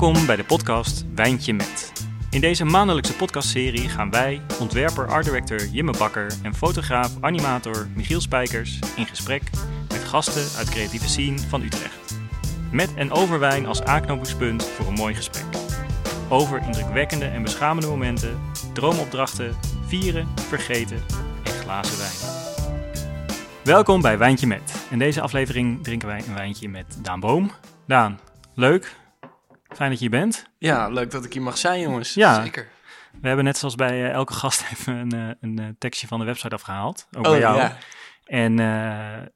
Welkom bij de podcast Wijntje Met. In deze maandelijkse podcastserie gaan wij, ontwerper, art director Jimme Bakker en fotograaf, animator Michiel Spijkers in gesprek met gasten uit creatieve scene van Utrecht. Met en over wijn als aanknopingspunt voor een mooi gesprek. Over indrukwekkende en beschamende momenten, droomopdrachten, vieren, vergeten en glazen wijn. Welkom bij Wijntje Met. In deze aflevering drinken wij een wijntje met Daan Boom. Daan, leuk. Fijn dat je hier bent. Ja, leuk dat ik hier mag zijn, jongens. Ja, Zeker. we hebben net zoals bij eh, elke gast even een, eh, een eh, tekstje van de website afgehaald. Ook Oh bij jou. ja. En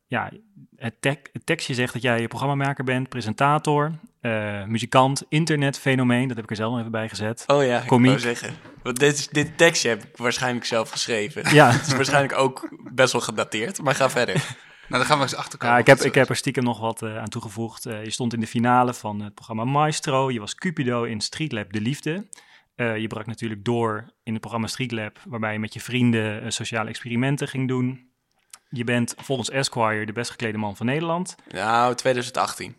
ja, het, tek- het tekstje zegt dat jij programmamaker bent, presentator, eh, muzikant, internetfenomeen. Dat heb ik er zelf nog even bij gezet. Oh ja, ik Komiek. wou zeggen. Want dit, dit tekstje heb ik waarschijnlijk zelf geschreven. Ja, Het is waarschijnlijk ook best wel gedateerd, maar ga verder. Nou, dan gaan we eens achterkomen. ja ik, heb, ik heb er stiekem nog wat eh, aan toegevoegd. Eh, je stond in de finale van het programma Maestro. Je was Cupido in Streetlab De Liefde. Eh, je brak natuurlijk door in het programma Streetlab, waarbij je met je vrienden sociale experimenten ging doen. Je bent volgens Esquire de best geklede man van Nederland. Nou, 2018.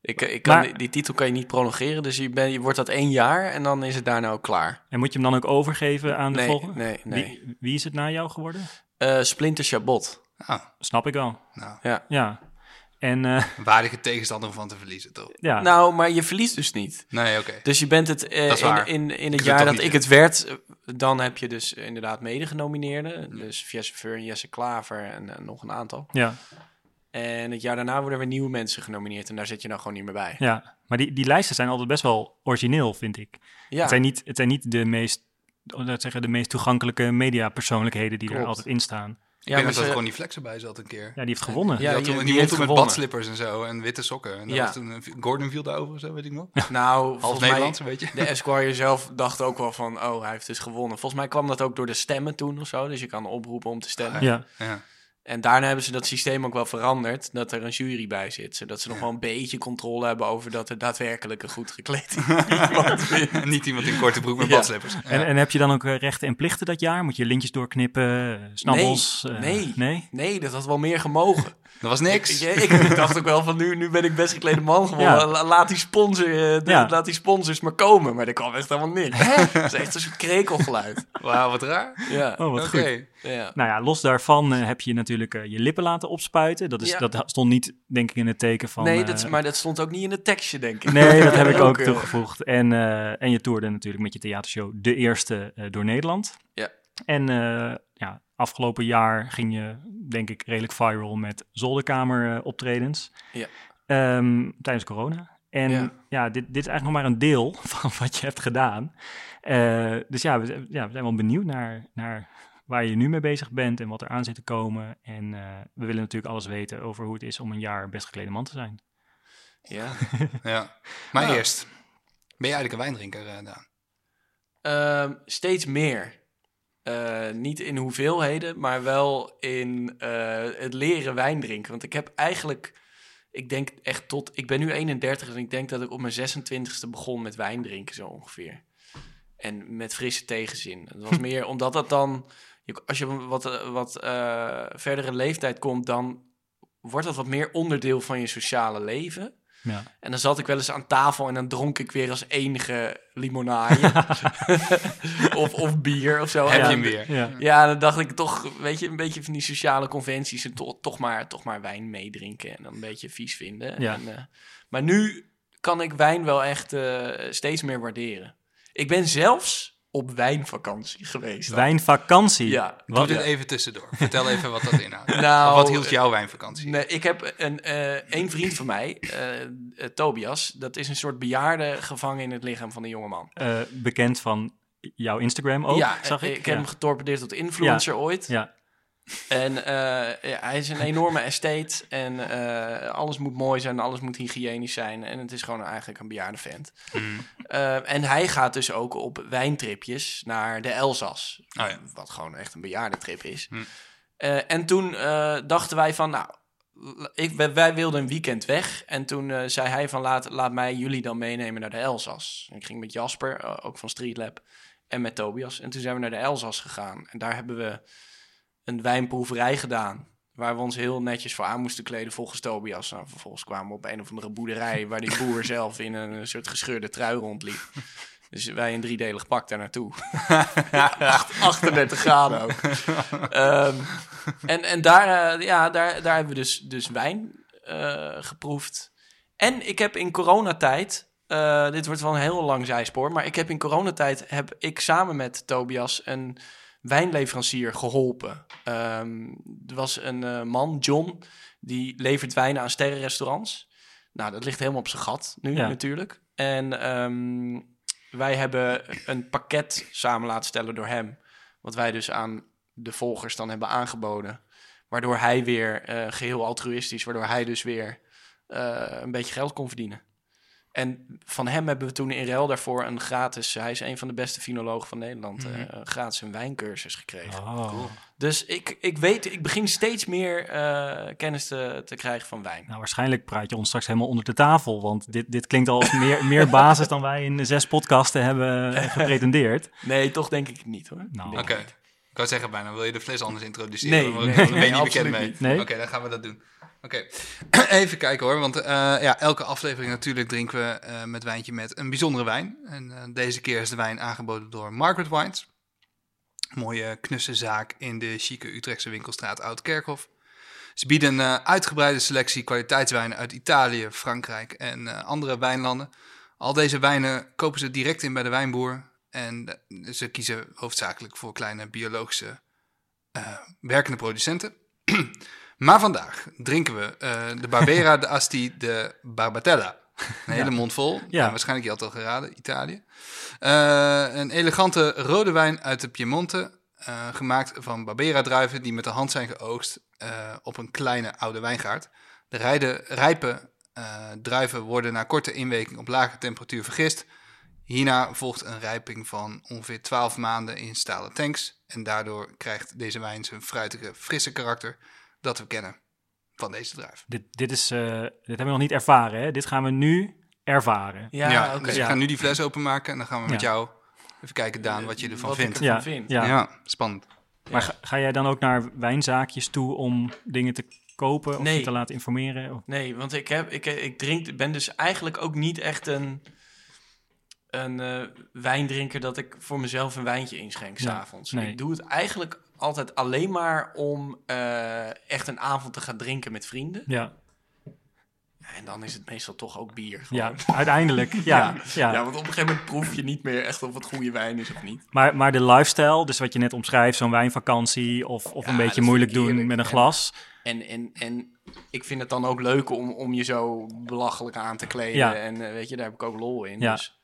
Ik, ik kan, Maar- die, die titel kan je niet prolongeren, dus je, ben, je wordt dat één jaar en dan is het daarna ook klaar. En moet je hem dan ook overgeven aan de Nee, volgende? nee, nee. Wie, wie is het na jou geworden? Eh, Splinter Chabot. Ah, Snap ik wel. nou, Ja. Ja. En eh, een waardige tegenstander om van te verliezen, toch? ja, Nou, maar je verliest dus niet. Nee, oké. Dus je bent het eh, Dat is in, waar. in, in het jaar het dat ik het werd, dan heb je dus inderdaad mede-genomineerden. Dus Jesse en Jesse Klaver en eh, nog een aantal. ja, En het jaar daarna worden weer nieuwe mensen genomineerd en daar zit je dan gewoon niet meer bij. ja. Maar die, die lijsten zijn altijd best wel origineel, vind ik. Ja, Het, zijn niet, het zijn niet de meest, laat zeggen, de meest toegankelijke mediapersoonlijkheden die er altijd in staan. Ik nog dat ze- Ronnie Flex erbij zat een keer. Ja, die heeft gewonnen. Ja, die, had die- toen, die die, heeft met badslippers en zo en witte sokken. En Ja. was toen, een- Gordon viel daarover of zo, weet ik nog. nou, Half volgens mij, Nederlands, weet je. de Esquire zelf dacht ook wel van, oh, hij heeft dus gewonnen. Volgens mij kwam dat ook door de stemmen toen of zo, dus je kan oproepen om te stemmen. Ja, Ja. En daarna hebben ze dat systeem ook wel veranderd, dat er een jury bij zit, zodat ze nog wel een beetje controle hebben over dat er daadwerkelijk een goed gekleed iemand niet iemand in korte broek met Ja. badslippers. Ja. En, en heb je dan ook eh, rechten en plichten dat jaar? Moet je lintjes doorknippen, eh, snabbels? Nee, eh, nee. nee? Nee, dat had wel meer gemogen. Dat was niks. Ik, ik dacht ook wel van nu, nu ben ik best geklede man geworden. Ja. Laat, die sponsor, eh, de- Ja. laat die sponsors maar komen. Maar er kwam echt helemaal niks. Het is echt een soort krekelgeluid. Wauw, wat raar. Ja. Oh, wat Oké. goed. ja. Nou ja, los daarvan eh, heb je natuurlijk eh, je lippen laten opspuiten. Dat, is, Ja. dat stond niet, denk ik, in het teken van... nee, dat, maar dat stond ook niet in het tekstje, denk ik. Nee, dat heb ik ook toegevoegd. En, eh, en je toerde natuurlijk met je theatershow De Eerste eh, door Nederland. Ja. En eh, ja, afgelopen jaar ging je, denk ik, redelijk viral met zolderkamer eh, optredens. Ja. Ehm, tijdens corona. En ja, Ja. dit, dit is eigenlijk nog maar een deel van wat je hebt gedaan. Eh, dus ja we, zijn- ja, we zijn wel benieuwd naar, naar waar je nu mee bezig bent en wat er aan zit te komen. En eh, we willen natuurlijk alles weten over hoe het is om een jaar best geklede man te zijn. Ja. Ja. Maar Ja. eerst, ben je eigenlijk een wijndrinker, eh, Daan? Ehm, steeds meer. Eh, niet in hoeveelheden, maar wel in eh, het leren wijn drinken. Want ik heb eigenlijk, ik denk echt tot, ik ben nu 31 en ik denk dat ik op mijn 26e begon met wijn drinken zo ongeveer. En met frisse tegenzin. Het was meer omdat dat dan, als je wat, wat eh, verdere leeftijd komt, dan wordt dat wat meer onderdeel van je sociale leven. Ja. En dan zat ik wel eens aan tafel en dan dronk ik weer als enige limonade. of, of bier of zo. Heb je weer? Ja. Ja, dan dacht ik toch, weet je, een beetje van die sociale conventies en to- toch, maar, toch maar wijn meedrinken en dan een beetje vies vinden. Ja. En, eh, maar nu kan ik wijn wel echt eh, steeds meer waarderen. Ik ben zelfs op wijnvakantie geweest. Wijnvakantie. Ja. Doe Wat, dit even tussendoor. Vertel even wat dat inhoudt. Nou, wat hield jouw wijnvakantie? Nee, ik heb een, eh een vriend van mij, eh, eh, Tobias. Dat is een soort bejaarde gevangen in het lichaam van een jongeman. eh, bekend van jouw Instagram ook, ja, zag ik. ik heb ja. hem getorpedeerd tot influencer ooit. Ja, En eh, ja, hij is een enorme estate en eh, alles moet mooi zijn, alles moet hygiënisch zijn. En het is gewoon eigenlijk een bejaarde vent. Mm. Eh, en hij gaat dus ook op wijntripjes naar de Elzas. Oh ja. Wat gewoon echt een bejaardentrip is. Hm. Eh, en toen dachten wij van, nou, ik, wij, wilden een weekend weg. En toen zei hij van, laat, laat mij jullie dan meenemen naar de Elzas. Ik ging met Jasper, ook van Streetlab, en met Tobias. En toen zijn we naar de Elzas gegaan. En daar hebben we een wijnproeverij gedaan. Waar we ons heel netjes voor aan moesten kleden volgens Tobias. Nou, vervolgens kwamen we op een of andere boerderij... waar die boer zelf in een soort gescheurde trui rondliep. Dus wij een driedelig pak daar naartoe. Acht- 38 graden ook. Ehm, en en daar, eh, ja, daar, daar hebben we dus, dus wijn eh, geproefd. En ik heb in coronatijd... eh, dit wordt wel een heel lang zijspoor... maar ik heb in coronatijd... heb ik samen met Tobias een wijnleverancier geholpen. Ehm, er was een eh, man, John... die levert wijnen aan sterrenrestaurants. Nou, dat ligt helemaal op zijn gat nu Ja. natuurlijk. En ehm, wij hebben een pakket samen laten stellen door hem... wat wij dus aan de volgers dan hebben aangeboden. Waardoor hij weer eh, geheel altruïstisch, waardoor hij dus weer eh, een beetje geld kon verdienen. En van hem hebben we toen in ruil daarvoor een gratis, hij is een van de beste finologen van Nederland, eh, gratis een wijncursus gekregen. Oh. Dus ik, ik weet, ik begin steeds meer eh, kennis te, te krijgen van wijn. Nou, waarschijnlijk praat je ons straks helemaal onder de tafel. Want dit, dit klinkt al als meer, meer basis dan wij in zes podcasten hebben eh, gepretendeerd. Nee, toch denk ik het niet hoor. Nou, Oké. ik wou zeggen bijna, wil je de fles anders introduceren? Nee, Dan nee, ben je nee, niet bekend absoluut mee. niet. Nee? Oké, dan gaan we dat doen. Oké, even kijken hoor, want eh, ja, elke aflevering natuurlijk drinken we eh, met wijntje met een bijzondere wijn. En eh, deze keer is de wijn aangeboden door Margaret Wines. Mooie knusse zaak in de chique Utrechtse winkelstraat Oud-Kerkhof. Ze bieden een uitgebreide selectie kwaliteitswijnen uit Italië, Frankrijk en andere wijnlanden. Al deze wijnen kopen ze direct in bij de wijnboer. En ze kiezen hoofdzakelijk voor kleine biologische werkende producenten. maar vandaag drinken we eh, de Barbera de Asti de Barbatella. Een hele mond vol. Ja. Waarschijnlijk je had al geraden, Italië. Eh, een elegante rode wijn uit de Piemonte. eh, gemaakt van Barbera-druiven die met de hand zijn geoogst op een kleine oude wijngaard. De rijde, rijpe druiven worden na korte inweking op lage temperatuur vergist. Hierna volgt een rijping van ongeveer 12 maanden in stalen tanks. En daardoor krijgt deze wijn zijn fruitige, frisse karakter dat we kennen van deze druif. dit, dit, is, eh, dit hebben we nog niet ervaren. Hè? Dit gaan we nu ervaren. Ja, oké. Dus we Ja. gaan nu die fles openmaken en dan gaan we met Ja. jou even kijken, Daan, wat je ervan Wat ik vindt. ervan Ja, vind. ja. Ja. spannend. Maar ga, ga jij dan ook naar wijnzaakjes toe om dingen te kopen of Nee. je te laten informeren? Of- Nee, want ik, heb, ik, ik drink, ben dus eigenlijk ook niet echt een, een eh, wijndrinker dat ik voor mezelf een wijntje inschenk Ja, s'avonds. nee. Ik doe het eigenlijk altijd alleen maar om eh, echt een avond te gaan drinken met vrienden. Ja, En dan is het meestal toch ook bier. ja Gewoon. uiteindelijk. Ja, Ja. ja. Ja, want op een gegeven moment proef je niet meer echt of het goede wijn is of niet. Maar, maar de lifestyle, dus wat je net omschrijft, zo'n wijnvakantie of, of Ja, een beetje moeilijk doen met een En- glas. En, en, en ik vind het dan ook leuk om, om je zo belachelijk aan te kleden. Ja. En eh, weet je, daar heb ik ook lol in. Ja. Dus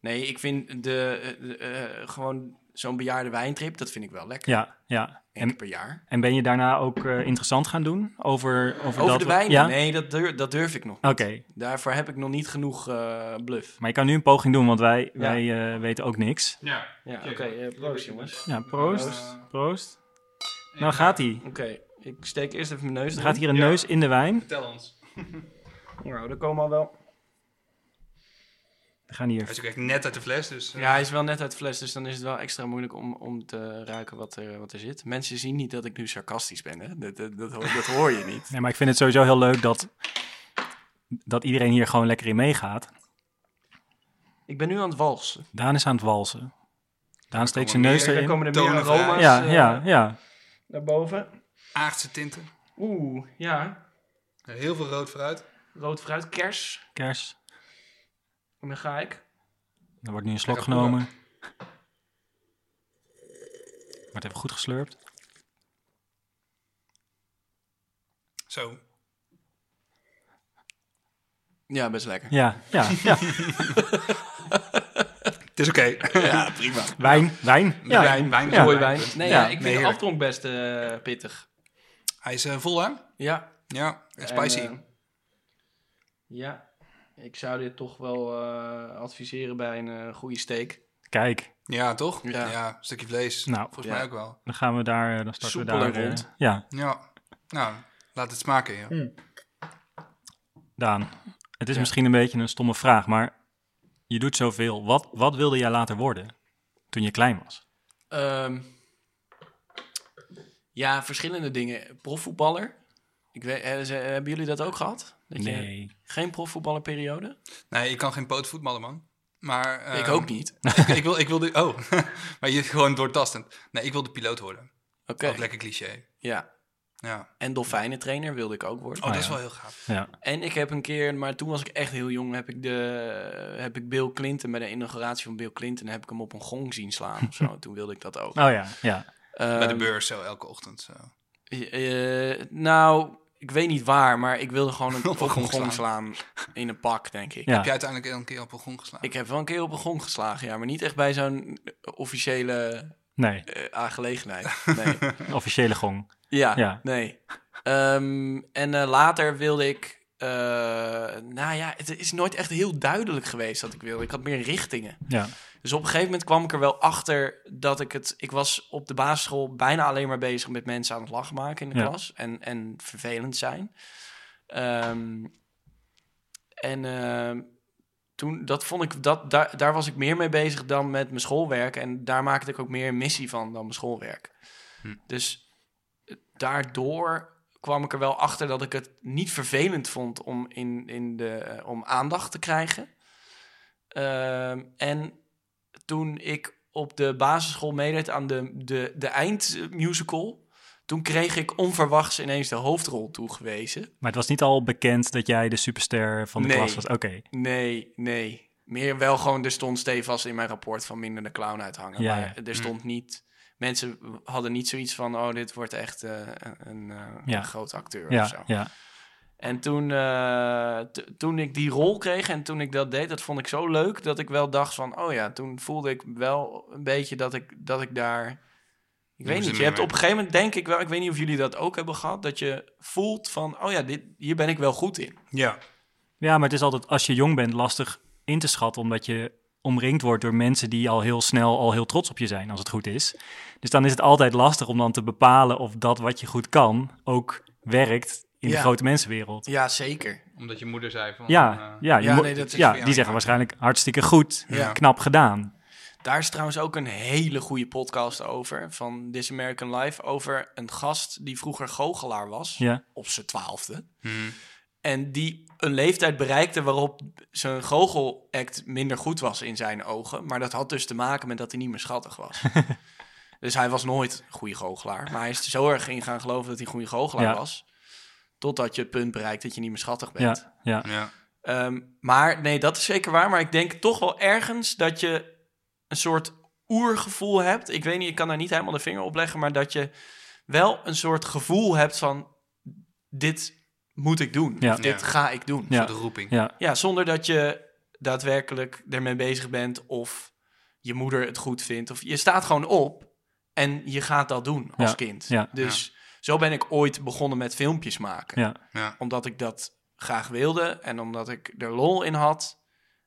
nee, ik vind de, de, eh, gewoon zo'n bejaarde wijntrip, dat vind ik wel lekker. Ja, ja. En, per jaar. en ben je daarna ook eh, interessant gaan doen over, over, Over dat? de wijn? Ja? Nee, dat durf, dat durf ik nog. Oké, Daarvoor heb ik nog niet genoeg eh bluff. maar je kan nu een poging doen, want wij, Ja. wij eh, weten ook niks. Ja. Ja, oké. proost, jongens. Ja, proost. Proost. Proost. Nou gaat hij. Oké, ik steek eerst even mijn neus Er gaat hier een Ja. neus in de wijn. Vertel ons. Nou, daar komen al wel... We gaan hier. Hij is ook echt net uit de fles, dus... eh, Ja, hij is wel net uit de fles, dus dan is het wel extra moeilijk om, om te ruiken wat er, wat er zit. Mensen zien niet dat ik nu sarcastisch ben, hè? Dat, dat, dat, hoor, dat hoor je niet. Nee, maar ik vind het sowieso heel leuk dat, dat iedereen hier gewoon lekker in meegaat. Ik ben nu aan het walsen. Daan is aan het walsen. Daan steekt zijn neus erin. komen er meer aroma's Ja, eh, ja, ja. naar boven. Aardse tinten. Oeh, ja. Heel veel rood fruit. Rood fruit, kers. Kers. En dan ga ik. Er wordt nu een slok genomen. Wordt even goed geslurpt. Zo. Ja, best lekker. Ja, ja, ja. Het is oké. Ja, prima. Wijn, wijn. Ja, Wijn, wijn, Ja. Mooi wijn. Nee, Ja, ja, ik vind nee, de afdronk best eh, pittig. Hij is eh, vol, hè? Ja. Ja, en spicy. En, eh, ja. Ik zou dit toch wel eh, adviseren bij een eh, goede steak. Kijk, ja, toch? Ja. Ja. een stukje vlees. Nou. Volgens Ja. mij ook wel. dan gaan we daar, eh, dan starten Soepel we daar. rond. ja, Ja. Nou, laat het smaken, ja. Daan. Het is Ja. misschien een beetje een stomme vraag, maar je doet zoveel. Wat, wat wilde jij later worden toen je klein was? Ehm, Ja, verschillende dingen. Profvoetballer. Ik weet, eh, ze- hebben jullie dat ook gehad? Dat je- Nee. geen profvoetballerperiode? Nee, ik kan geen pootvoetballen, man. Maar, ik ehm, ook niet. ik, ik wil, ik wil de, oh, maar je gewoon doortastend. Nee, ik wil de piloot worden. Oké. Ook lekker cliché. Ja. Ja. En dolfijnentrainer wilde ik ook worden. Oh, dat ja. is wel heel gaaf. Ja. En ik heb een keer, maar toen was ik echt heel jong, heb ik, de, heb ik Bill Clinton, bij de inauguratie van Bill Clinton, heb ik hem op een gong zien slaan of zo. Toen wilde ik dat ook. Oh ja, ja. Bij de beurs zo elke ochtend. Zo. eh, nou, ik weet niet waar, maar ik wilde gewoon een, gong gong slaan. In een pak, denk ik. Ja. Heb jij uiteindelijk een keer op een grond geslagen? Ik heb wel een keer op een gong geslagen, ja, maar niet echt bij zo'n officiële Nee, eh, aangelegenheid. Nee. officiële gong. Ja, Ja. nee. Ehm, en eh, later wilde ik... eh, nou ja, het is nooit echt heel duidelijk geweest wat ik wilde. Ik had meer richtingen. Ja. Dus op een gegeven moment kwam ik er wel achter dat ik het... Ik was op de basisschool bijna alleen maar bezig met mensen aan het lachen maken in de Ja. klas. En, en vervelend zijn. Ehm, en ehm, toen, dat vond ik, dat, daar, daar was ik meer mee bezig dan met mijn schoolwerk. En daar maakte ik ook meer een missie van dan mijn schoolwerk. Hm. Dus eh, daardoor kwam ik er wel achter dat ik het niet vervelend vond om, in, in de, eh, om aandacht te krijgen. Ehm, en toen ik op de basisschool meedeed aan de, de, de eindmusical... Toen kreeg ik onverwachts ineens de hoofdrol toegewezen. Maar het was niet al bekend dat jij de superster van de Nee. klas was? Oké. Nee, nee. Meer wel gewoon, er stond stevast in mijn rapport van minder de clown uithangen. Ja, maar er stond niet... Mensen hadden niet zoiets van, oh, dit wordt echt eh, een, een, eh, Ja. een groot acteur of Ja, zo. ja. En toen, eh, toen ik die rol kreeg en toen ik dat deed, dat vond ik zo leuk dat ik wel dacht van, oh ja, toen voelde ik wel een beetje dat ik, dat ik daar... Ik weet niet, je hebt op een gegeven moment denk ik wel, ik weet niet of jullie dat ook hebben gehad, dat je voelt van, oh ja, dit, hier ben ik wel goed in. Ja. Ja, maar het is altijd als je jong bent lastig in te schatten, omdat je omringd wordt door mensen die al heel snel al heel trots op je zijn, als het goed is. Dus dan is het altijd lastig om dan te bepalen of dat wat je goed kan ook werkt in de grote mensenwereld. Ja, zeker. Omdat je moeder zei van... Ja, eh, ja, nee, dat is ja die zeggen waarschijnlijk hartstikke goed, Ja. knap gedaan. Daar is trouwens ook een hele goede podcast over, van This American Life, over een gast die vroeger goochelaar was, Ja, op zijn twaalfde. mhm. En die een leeftijd bereikte waarop zijn goochelact minder goed was in zijn ogen. Maar dat had dus te maken met dat hij niet meer schattig was. dus hij was nooit een goede goochelaar. Maar hij is er zo erg in gaan geloven dat hij een goede goochelaar Ja. was. Totdat je het punt bereikt dat je niet meer schattig bent. ja, ja. Ja. Ehm, maar nee, dat is zeker waar. Maar ik denk toch wel ergens dat je een soort oergevoel hebt. Ik weet niet, ik kan daar niet helemaal de vinger op leggen. Maar dat je wel een soort gevoel hebt van... Dit moet ik doen. Ja. Of dit Ja. ga ik doen. Ja. De roeping. ja. Ja, zonder dat je daadwerkelijk ermee bezig bent of je moeder het goed vindt. Of je staat gewoon op en je gaat dat doen als Ja, kind. ja. dus zo ben ik ooit begonnen met filmpjes maken. ja. Ja. Omdat ik dat graag wilde en omdat ik er lol in had.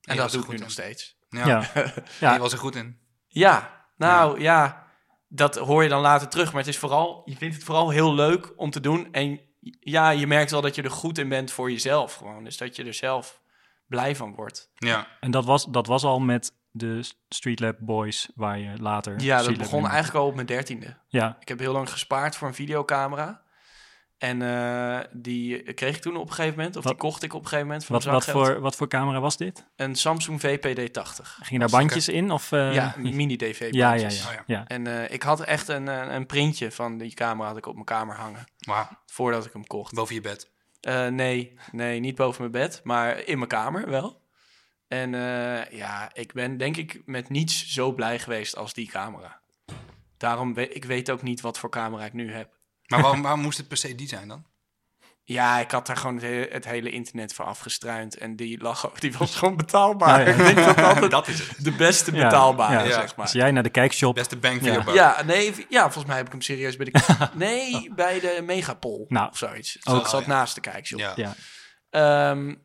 En, dat doe ik nu nog in. steeds. Ja. ja. Ja. Ja. Je was er goed in. Ja, nou ja. dat hoor je dan later terug. Maar het is vooral, je vindt het vooral heel leuk om te doen. En ja, je merkt wel dat je er goed in bent voor jezelf gewoon. Dus dat je er zelf blij van wordt. Ja. En dat was, dat was al met de Streetlab Boys, waar je later... Ja, dat begon eigenlijk al op mijn dertiende. Ja, Ik heb heel lang gespaard voor een videocamera. En eh, die kreeg ik toen op een gegeven moment, of Wat- die kocht ik op een gegeven moment voor wat, wat, voor, wat voor camera was dit? Een Samsung VPD-80. Gingen daar bandjes in? Of, eh, ja, een mini-DV. ja, ja, bandjes. ja, Oh, ja. ja. En eh, ik had echt een, eh, een printje van die camera had ik op mijn kamer hangen. Wauw. Voordat ik hem kocht. Boven je bed. Eh, nee, nee, niet boven mijn bed, maar in mijn kamer wel. En eh, ja, ik ben denk ik met niets zo blij geweest als die camera. Daarom, we ik weet ook niet wat voor camera ik nu heb. Maar waarom, waarom moest het per se die zijn dan? Ja, ik had daar gewoon het, he- het hele internet voor afgestruind. En die, lag, ook- die was gewoon betaalbaar. Ja. Ik denk dat altijd Dat is het. de beste betaalbare, ja. zeg maar. Als jij naar de kijkshop... Beste voor Ja. je buck. Ja, nee, ja, volgens mij heb ik hem serieus bij de... Nee, bij de Megapol Nou, of zoiets. Het ook. zat, zat Oh, ja. naast de kijkshop. Ja. Ja, Ehm,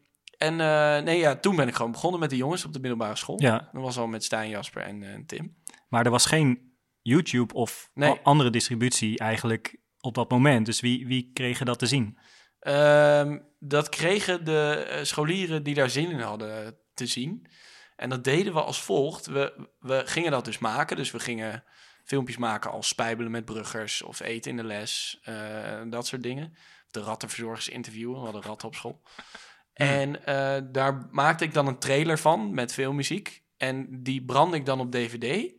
en eh, nee, ja, toen ben ik gewoon begonnen met de jongens op de middelbare school. ja, Dat was al met Stijn, Jasper en eh, Tim. maar er was geen YouTube of Nee. andere distributie eigenlijk op dat moment. Dus wie, wie kregen dat te zien? Ehm, dat kregen de eh, scholieren die daar zin in hadden te zien. En dat deden we als volgt. We, we gingen dat dus maken. Dus we gingen filmpjes maken als spijbelen met bruggers of eten in de les, dat soort dingen. De rattenverzorgers interviewen, we hadden ratten op school. En eh, daar maakte ik dan een trailer van met veel muziek. En die brandde ik dan op DVD.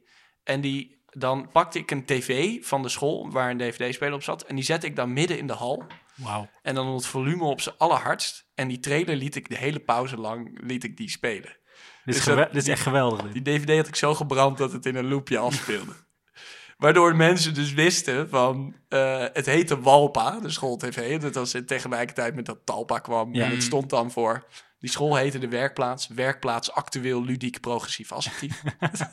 En die, dan pakte ik een tv van de school waar een dvd-speler op zat. En die zette ik dan midden in de hal. Wauw. En dan het volume op zijn allerhardst. En die trailer liet ik de hele pauze lang liet ik die spelen. Dit, is Dus gewe- dat- dit is echt geweldig. dit. Die DVD had ik zo gebrand dat het in een loopje afspeelde. Waardoor mensen dus wisten van... eh, het heette Walpa, de school-tv. Dat was in tegelijkertijd met dat Talpa kwam. Ja. En het stond dan voor... Die school heette de werkplaats. Werkplaats actueel, ludiek, progressief, assertief.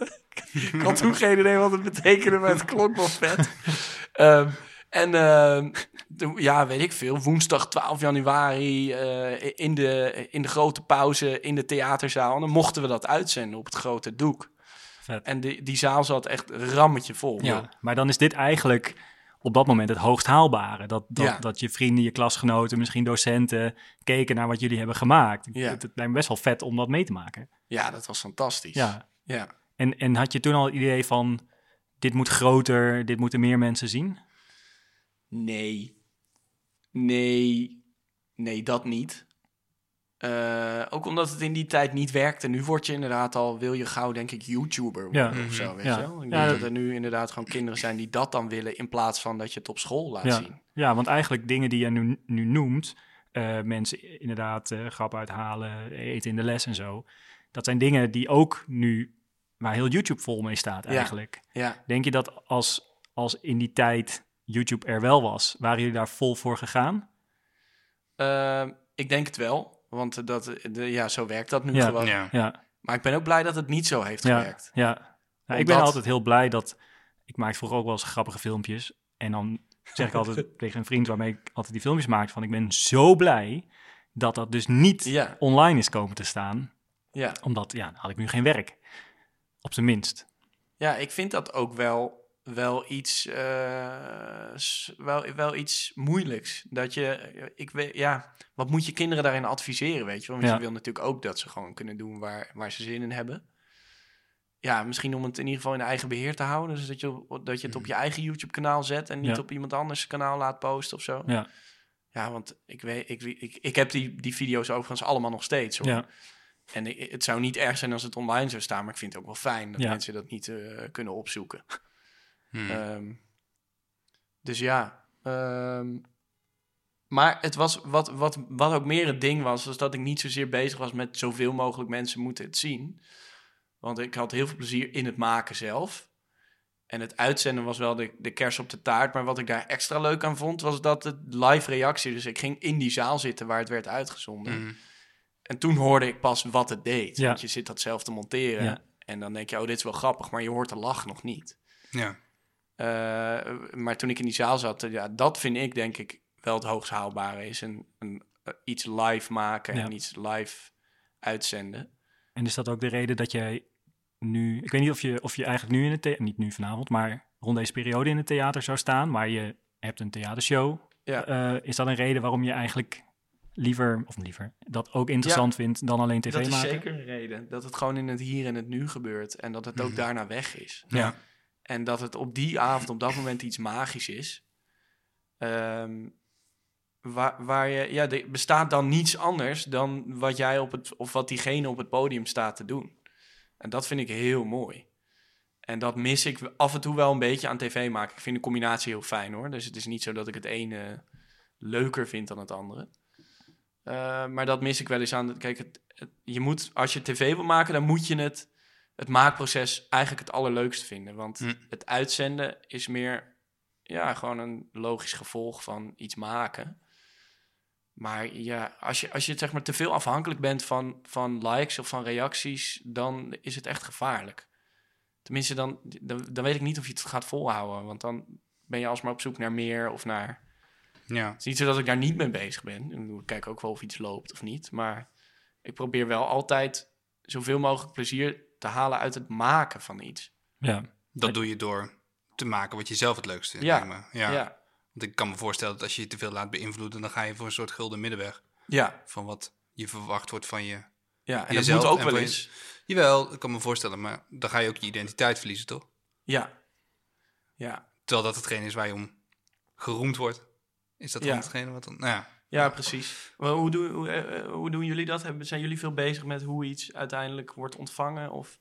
ik had toen geen idee wat het betekende, maar het klonk wel vet. Ehm, en ehm, ja, weet ik veel. Woensdag 12 januari eh, in, de, in de grote pauze in de theaterzaal. En dan mochten we dat uitzenden op het grote doek. Vet. En die, die zaal zat echt rammetje vol. Ja, maar dan is dit eigenlijk op dat moment het hoogst haalbare. Dat, dat, Ja. dat je vrienden, je klasgenoten, misschien docenten keken naar wat jullie hebben gemaakt. Ja. Het, het lijkt me best wel vet om dat mee te maken. Ja, dat was fantastisch. Ja. ja. En, en had je toen al het idee van, dit moet groter, dit moeten meer mensen zien? Nee. Nee. Nee, dat niet. Eh, ook omdat het in die tijd niet werkte. Nu word je inderdaad al, wil je gauw denk ik YouTuber worden Ja. of zo, weet Ja. je wel? Ik Ja, denk dat- dat er nu inderdaad gewoon kinderen zijn die dat dan willen... in plaats van dat je het op school laat Ja. zien. Ja, want eigenlijk dingen die je nu, nu noemt, eh, mensen inderdaad eh grap uithalen, eten in de les en zo. Dat zijn dingen die ook nu, waar heel YouTube vol mee staat eigenlijk. Ja. Denk je dat als, als in die tijd YouTube er wel was, waren jullie daar vol voor gegaan? Eh, ik denk het wel. Want dat, de, ja, zo werkt dat nu Ja. gewoon. Ja. Ja, Maar ik ben ook blij dat het niet zo heeft ja, gewerkt. ja. Nou, ik ben altijd heel blij dat, ik maak vroeger ook wel eens grappige filmpjes. En dan zeg ik altijd tegen een vriend waarmee ik altijd die filmpjes maak, van ik ben zo blij dat dat dus niet Ja, online is komen te staan. ja. Omdat, ja, dan had ik nu geen werk. Op zijn minst. Ja, ik vind dat ook wel, wel, iets, eh, wel, wel iets moeilijks. Dat je, ik weet, ja, wat moet je kinderen daarin adviseren, weet je wel? Want Ja. je wil natuurlijk ook dat ze gewoon kunnen doen waar, waar ze zin in hebben. Ja, misschien om het in ieder geval in eigen beheer te houden. Dus dat je, dat je het op je eigen YouTube-kanaal zet en niet. Ja. op iemand anders kanaal laat posten of zo. Ja, Ja, want ik weet, ik, ik, ik heb die, die video's overigens allemaal nog steeds. Hoor. ja, En het zou niet erg zijn als het online zou staan, maar ik vind het ook wel fijn dat mensen dat niet eh, kunnen opzoeken. Hmm. Ehm, dus ja. ehm, maar het was wat, wat, wat ook meer het ding was, was dat ik niet zozeer bezig was met zoveel mogelijk mensen moeten het zien. Want ik had heel veel plezier in het maken zelf. En het uitzenden was wel de, de kers op de taart. Maar wat ik daar extra leuk aan vond, was dat het live reactie. Dus ik ging in die zaal zitten waar het werd uitgezonden. Hmm. En toen hoorde ik pas wat het deed. Ja. Want je zit dat zelf te monteren. Ja. En dan denk je, oh, dit is wel grappig. Maar je hoort de lach nog niet. Ja. Eh, maar toen ik in die zaal zat, ja, dat vind ik denk ik wel het hoogst haalbare. Is een, een, eh, iets live maken Ja. en iets live uitzenden. En is dat ook de reden dat jij nu... Ik weet niet of je, of je eigenlijk nu in het... thea- Niet nu vanavond, maar rond deze periode in het theater zou staan. Maar je hebt een theatershow. Ja. Eh, is dat een reden waarom je eigenlijk liever... Of liever, dat ook interessant vindt dan alleen tv dat is maken? zeker een reden. Dat het gewoon in het hier en het nu gebeurt. En dat het ook Mhm. daarna weg is. Ja. En dat het op die avond, op dat moment iets magisch is. Ehm, waar, waar je, ja, er bestaat dan niets anders dan wat jij op het, of wat diegene op het podium staat te doen. En dat vind ik heel mooi. En dat mis ik af en toe wel een beetje aan tv maken. Ik vind de combinatie heel fijn hoor. Dus het is niet zo dat ik het ene leuker vind dan het andere. Eh, maar dat mis ik wel eens aan. Kijk, het- je moet, als je tv wil maken, dan moet je het, het maakproces eigenlijk het allerleukst vinden. Want Hm. het uitzenden is meer, ja, gewoon een logisch gevolg van iets maken. Maar ja, als je, als je zeg maar te veel afhankelijk bent van, van likes of van reacties, dan is het echt gevaarlijk. Tenminste, dan, dan, dan weet ik niet of je het gaat volhouden. Want dan ben je alsmaar op zoek naar meer of naar Ja. het is niet zo dat ik daar niet mee bezig ben. Ik kijk ook wel of iets loopt of niet. Maar ik probeer wel altijd zoveel mogelijk plezier te halen uit het maken van iets. Ja. Dat doe je door te maken wat je zelf het leukste vindt. Ja. Ja. Ja. Want ik kan me voorstellen dat als je je te veel laat beïnvloeden, dan ga je voor een soort gulden middenweg. Ja. Van wat je verwacht wordt van je. ja. En dat Jezelf moet ook wel je- eens. Jawel, ik kan me voorstellen, maar dan ga je ook je identiteit verliezen, toch? Ja. Ja, Terwijl dat hetgeen is waar je om geroemd wordt. Is dat dan Ja. hetgene wat dan... Nou ja. Ja precies. Maar hoe, doen, hoe, eh, eh, hoe doen jullie dat? Zijn jullie veel bezig met hoe iets uiteindelijk wordt ontvangen? Of...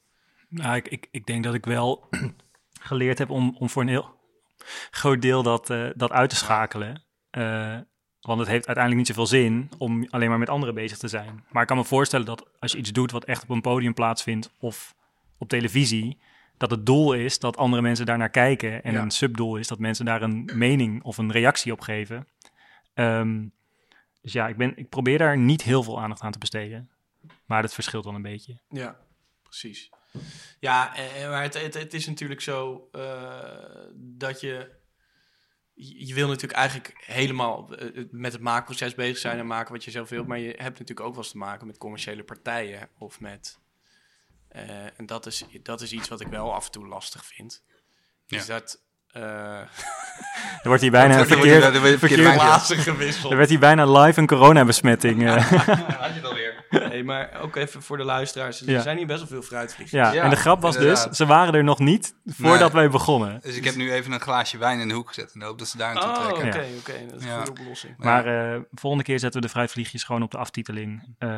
Nou, ik, ik, ik denk dat ik wel geleerd heb om, om voor een heel groot deel dat, eh, dat uit te schakelen. Want het heeft uiteindelijk niet zoveel zin om alleen maar met anderen bezig te zijn. Maar ik kan me voorstellen dat als je iets doet wat echt op een podium plaatsvindt of op televisie, dat het doel is dat andere mensen daar naar kijken. En Ja. een subdoel is dat mensen daar een mening of een reactie op geven. Ehm, dus ja, ik, ben, ik probeer daar niet heel veel aandacht aan te besteden. Maar dat verschilt wel een beetje. Ja, precies. Ja, eh, maar het, het, het is natuurlijk zo eh, dat je... Je wil natuurlijk eigenlijk helemaal eh, met het maakproces bezig zijn en maken wat je zelf wilt. Maar je hebt natuurlijk ook wel eens te maken met commerciële partijen of met... eh, en dat is, dat is iets wat ik wel af en toe lastig vind. Is dat... eh Er wordt hier bijna Dan verkeerd, dan gewisseld. er werd hier bijna live een coronabesmetting. eh. Had je het alweer. Nee, maar ook even voor de luisteraars. Er Ja. zijn hier best wel veel fruitvliegjes. Ja, Ja, en de grap was inderdaad. dus, ze waren er nog niet voordat Nee. wij begonnen. Dus ik heb nu even een glaasje wijn in de hoek gezet. De hoop dat ze daar naartoe Oh, oké, trekken. oké. Dat is Ja. een goede oplossing. Maar eh, volgende keer zetten we de fruitvliegjes gewoon op de aftiteling. eh,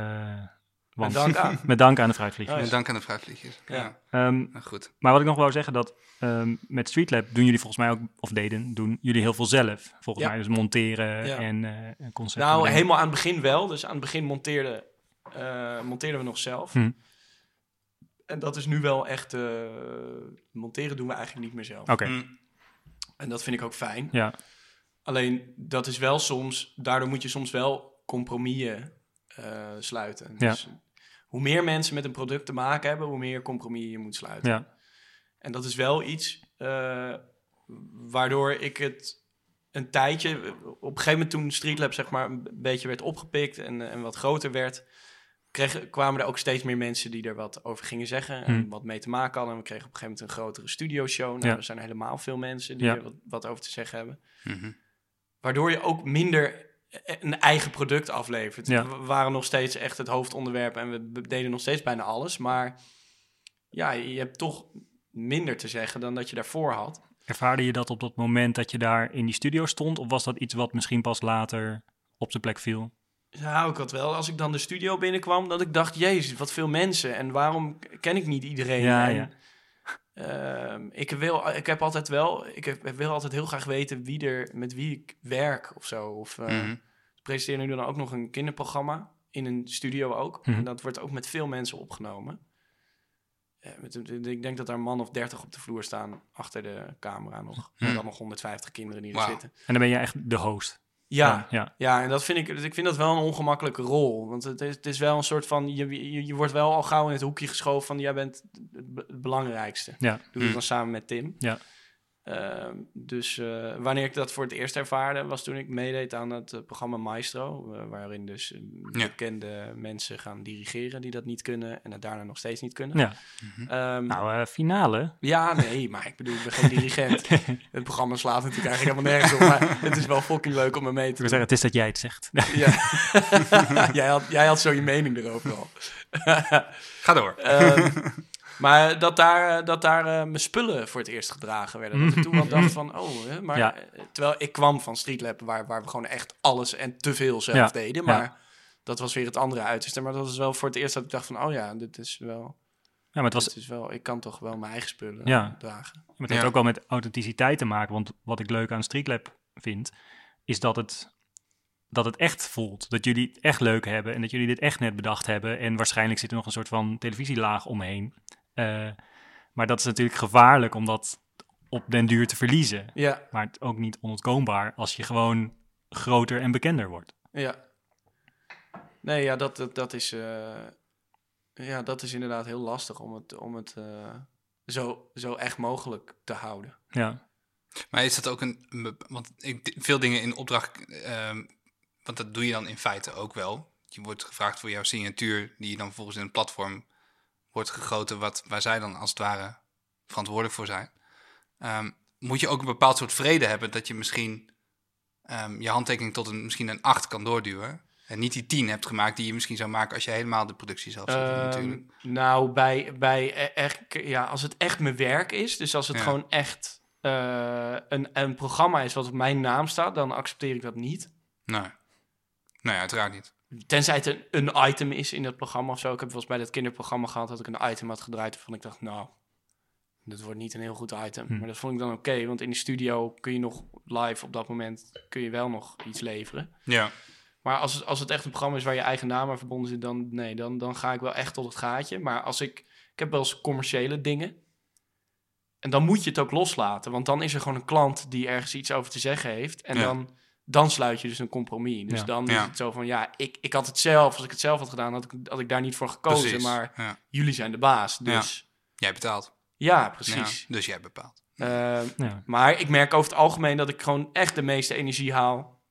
want, Met dank aan. met dank aan de fruitvliegjes. Oh, Met dank aan de fruitvliegjes. Ja. Ja. Ehm, Nou, goed. maar wat ik nog wou zeggen, dat ehm, met Streetlab doen jullie volgens mij ook, of deden, doen jullie heel veel zelf. Volgens Ja. mij dus monteren Ja. en eh concepten. Nou, helemaal aan het begin wel. Dus aan het begin monteerden, eh, monteerden we nog zelf. Hm. En dat is nu wel echt... eh, monteren doen we eigenlijk niet meer zelf. Oké, Mm. En dat vind ik ook fijn. ja. Alleen, dat is wel soms... Daardoor moet je soms wel compromissen eh, sluiten. Ja. Dus hoe meer mensen met een product te maken hebben... hoe meer compromis je moet sluiten. ja. En dat is wel iets eh, waardoor ik het een tijdje, op een gegeven moment toen Streetlab zeg maar een beetje werd opgepikt en, en wat groter werd, kregen, kwamen er ook steeds meer mensen die er wat over gingen zeggen en Hmm. wat mee te maken hadden. En we kregen op een gegeven moment een grotere studioshow. Nou, Ja. er zijn helemaal veel mensen die Ja. er wat, wat over te zeggen hebben. Mhm. Waardoor je ook minder eh, een eigen product aflevert. Ja. We waren nog steeds echt het hoofdonderwerp en we deden nog steeds bijna alles. Maar ja, je hebt toch minder te zeggen dan dat je daarvoor had. Ervaarde je dat op dat moment dat je daar in die studio stond? Of was dat iets wat misschien pas later op zijn plek viel? Ja, ik had wel. Als ik dan de studio binnenkwam, dat ik dacht, jezus, wat veel mensen. En waarom ken ik niet iedereen? Ja, en, ja. Ehm, ik, wil, ik heb altijd wel, ik heb, ik wil altijd heel graag weten wie er, met wie ik werk of zo. Of ik presenteer nu dan ook nog een kinderprogramma in een studio ook. Mhm. En dat wordt ook met veel mensen opgenomen. Eh, met, ik denk dat er een man of dertig op de vloer staan achter de camera nog. En Mhm. dan nog 150 kinderen die er zitten. En dan ben je echt de host. Ja, ja. ja, en dat vind ik, ik vind dat wel een ongemakkelijke rol. Want het is, het is wel een soort van, je, je, je wordt wel al gauw in het hoekje geschoven van, jij bent het, be- het belangrijkste. Ja. Doe het Hmm. dan samen met Tim. Ja. Ehm, dus eh, wanneer ik dat voor het eerst ervaarde, was toen ik meedeed aan het eh, programma Maestro. eh, waarin dus Ja. bekende mensen gaan dirigeren die dat niet kunnen en het daarna nog steeds niet kunnen. ja. Ehm, Nou, eh, finale. ja, nee, maar ik bedoel, ik ben geen dirigent. het programma slaat natuurlijk eigenlijk helemaal nergens op, maar het is wel fucking leuk om er mee te doen. zeggen, het is dat jij het zegt. Ja. jij, had, jij had zo je mening erover al. Ga door. Ehm, maar dat daar, eh, dat daar eh, mijn spullen voor het eerst gedragen werden. Dat ik toen wel dacht van, oh, hè, maar... Ja. eh, Terwijl ik kwam van Streetlab, waar, waar we gewoon echt alles en te veel zelf Ja. deden. Ja. Maar dat was weer het andere uiterste. Maar dat was wel voor het eerst dat ik dacht van, oh ja, dit is wel... Ja, maar het, was, dit is wel ik kan toch wel mijn eigen spullen Ja. dragen. maar het heeft ook wel met authenticiteit te maken. Want wat ik leuk aan Streetlab vind, is dat het, dat het echt voelt. Dat jullie het echt leuk hebben en dat jullie dit echt net bedacht hebben. En waarschijnlijk zit er nog een soort van televisielaag omheen. Eh, maar dat is natuurlijk gevaarlijk om dat op den duur te verliezen. Ja, Maar het ook niet onontkoombaar als je gewoon groter en bekender wordt. ja. Nee, ja, dat, dat, dat is... eh, ja, dat is inderdaad heel lastig om het, om het eh, zo, zo echt mogelijk te houden. Ja, Maar is dat ook een... Want ik, veel dingen in opdracht... ehm, want dat doe je dan in feite ook wel. Je wordt gevraagd voor jouw signatuur... die je dan vervolgens in een platform wordt gegoten... Wat, waar zij dan als het ware verantwoordelijk voor zijn. Ehm, moet je ook een bepaald soort vrede hebben... dat je misschien ehm, je handtekening tot een, misschien een 8 kan doorduwen... En niet die 10 hebt gemaakt die je misschien zou maken... als je helemaal de productie zelf zou doen Ehm, natuurlijk. nou, bij, bij e- echt, ja, als het echt mijn werk is, dus als het Ja. gewoon echt eh, een, een programma is wat op mijn naam staat, dan accepteer ik dat niet. Nee. Nee, uiteraard niet. Tenzij het een, een item is in dat programma of zo. Ik heb wel eens bij dat kinderprogramma gehad dat ik een item had gedraaid waarvan ik dacht, nou, dat wordt niet een heel goed item. Hm. Maar dat vond ik dan oké, want in de studio kun je nog live op dat moment kun je wel nog iets leveren. Ja. Maar als het, als het echt een programma is waar je eigen naam aan verbonden zit, dan nee, dan, dan ga ik wel echt tot het gaatje. Maar als ik, ik heb wel eens commerciële dingen. En dan moet je het ook loslaten, want dan is er gewoon een klant die ergens iets over te zeggen heeft. En Ja. dan, dan sluit je dus een compromis. Dus Ja. dan Ja. is het zo van, ja, ik, ik had het zelf, als ik het zelf had gedaan, had ik, had ik daar niet voor gekozen. Precies. Maar Ja. jullie zijn de baas, dus Jij betaalt. ja, precies. Ja, dus jij bepaalt. Ja. maar ik merk over het algemeen dat ik gewoon echt de meeste energie haal.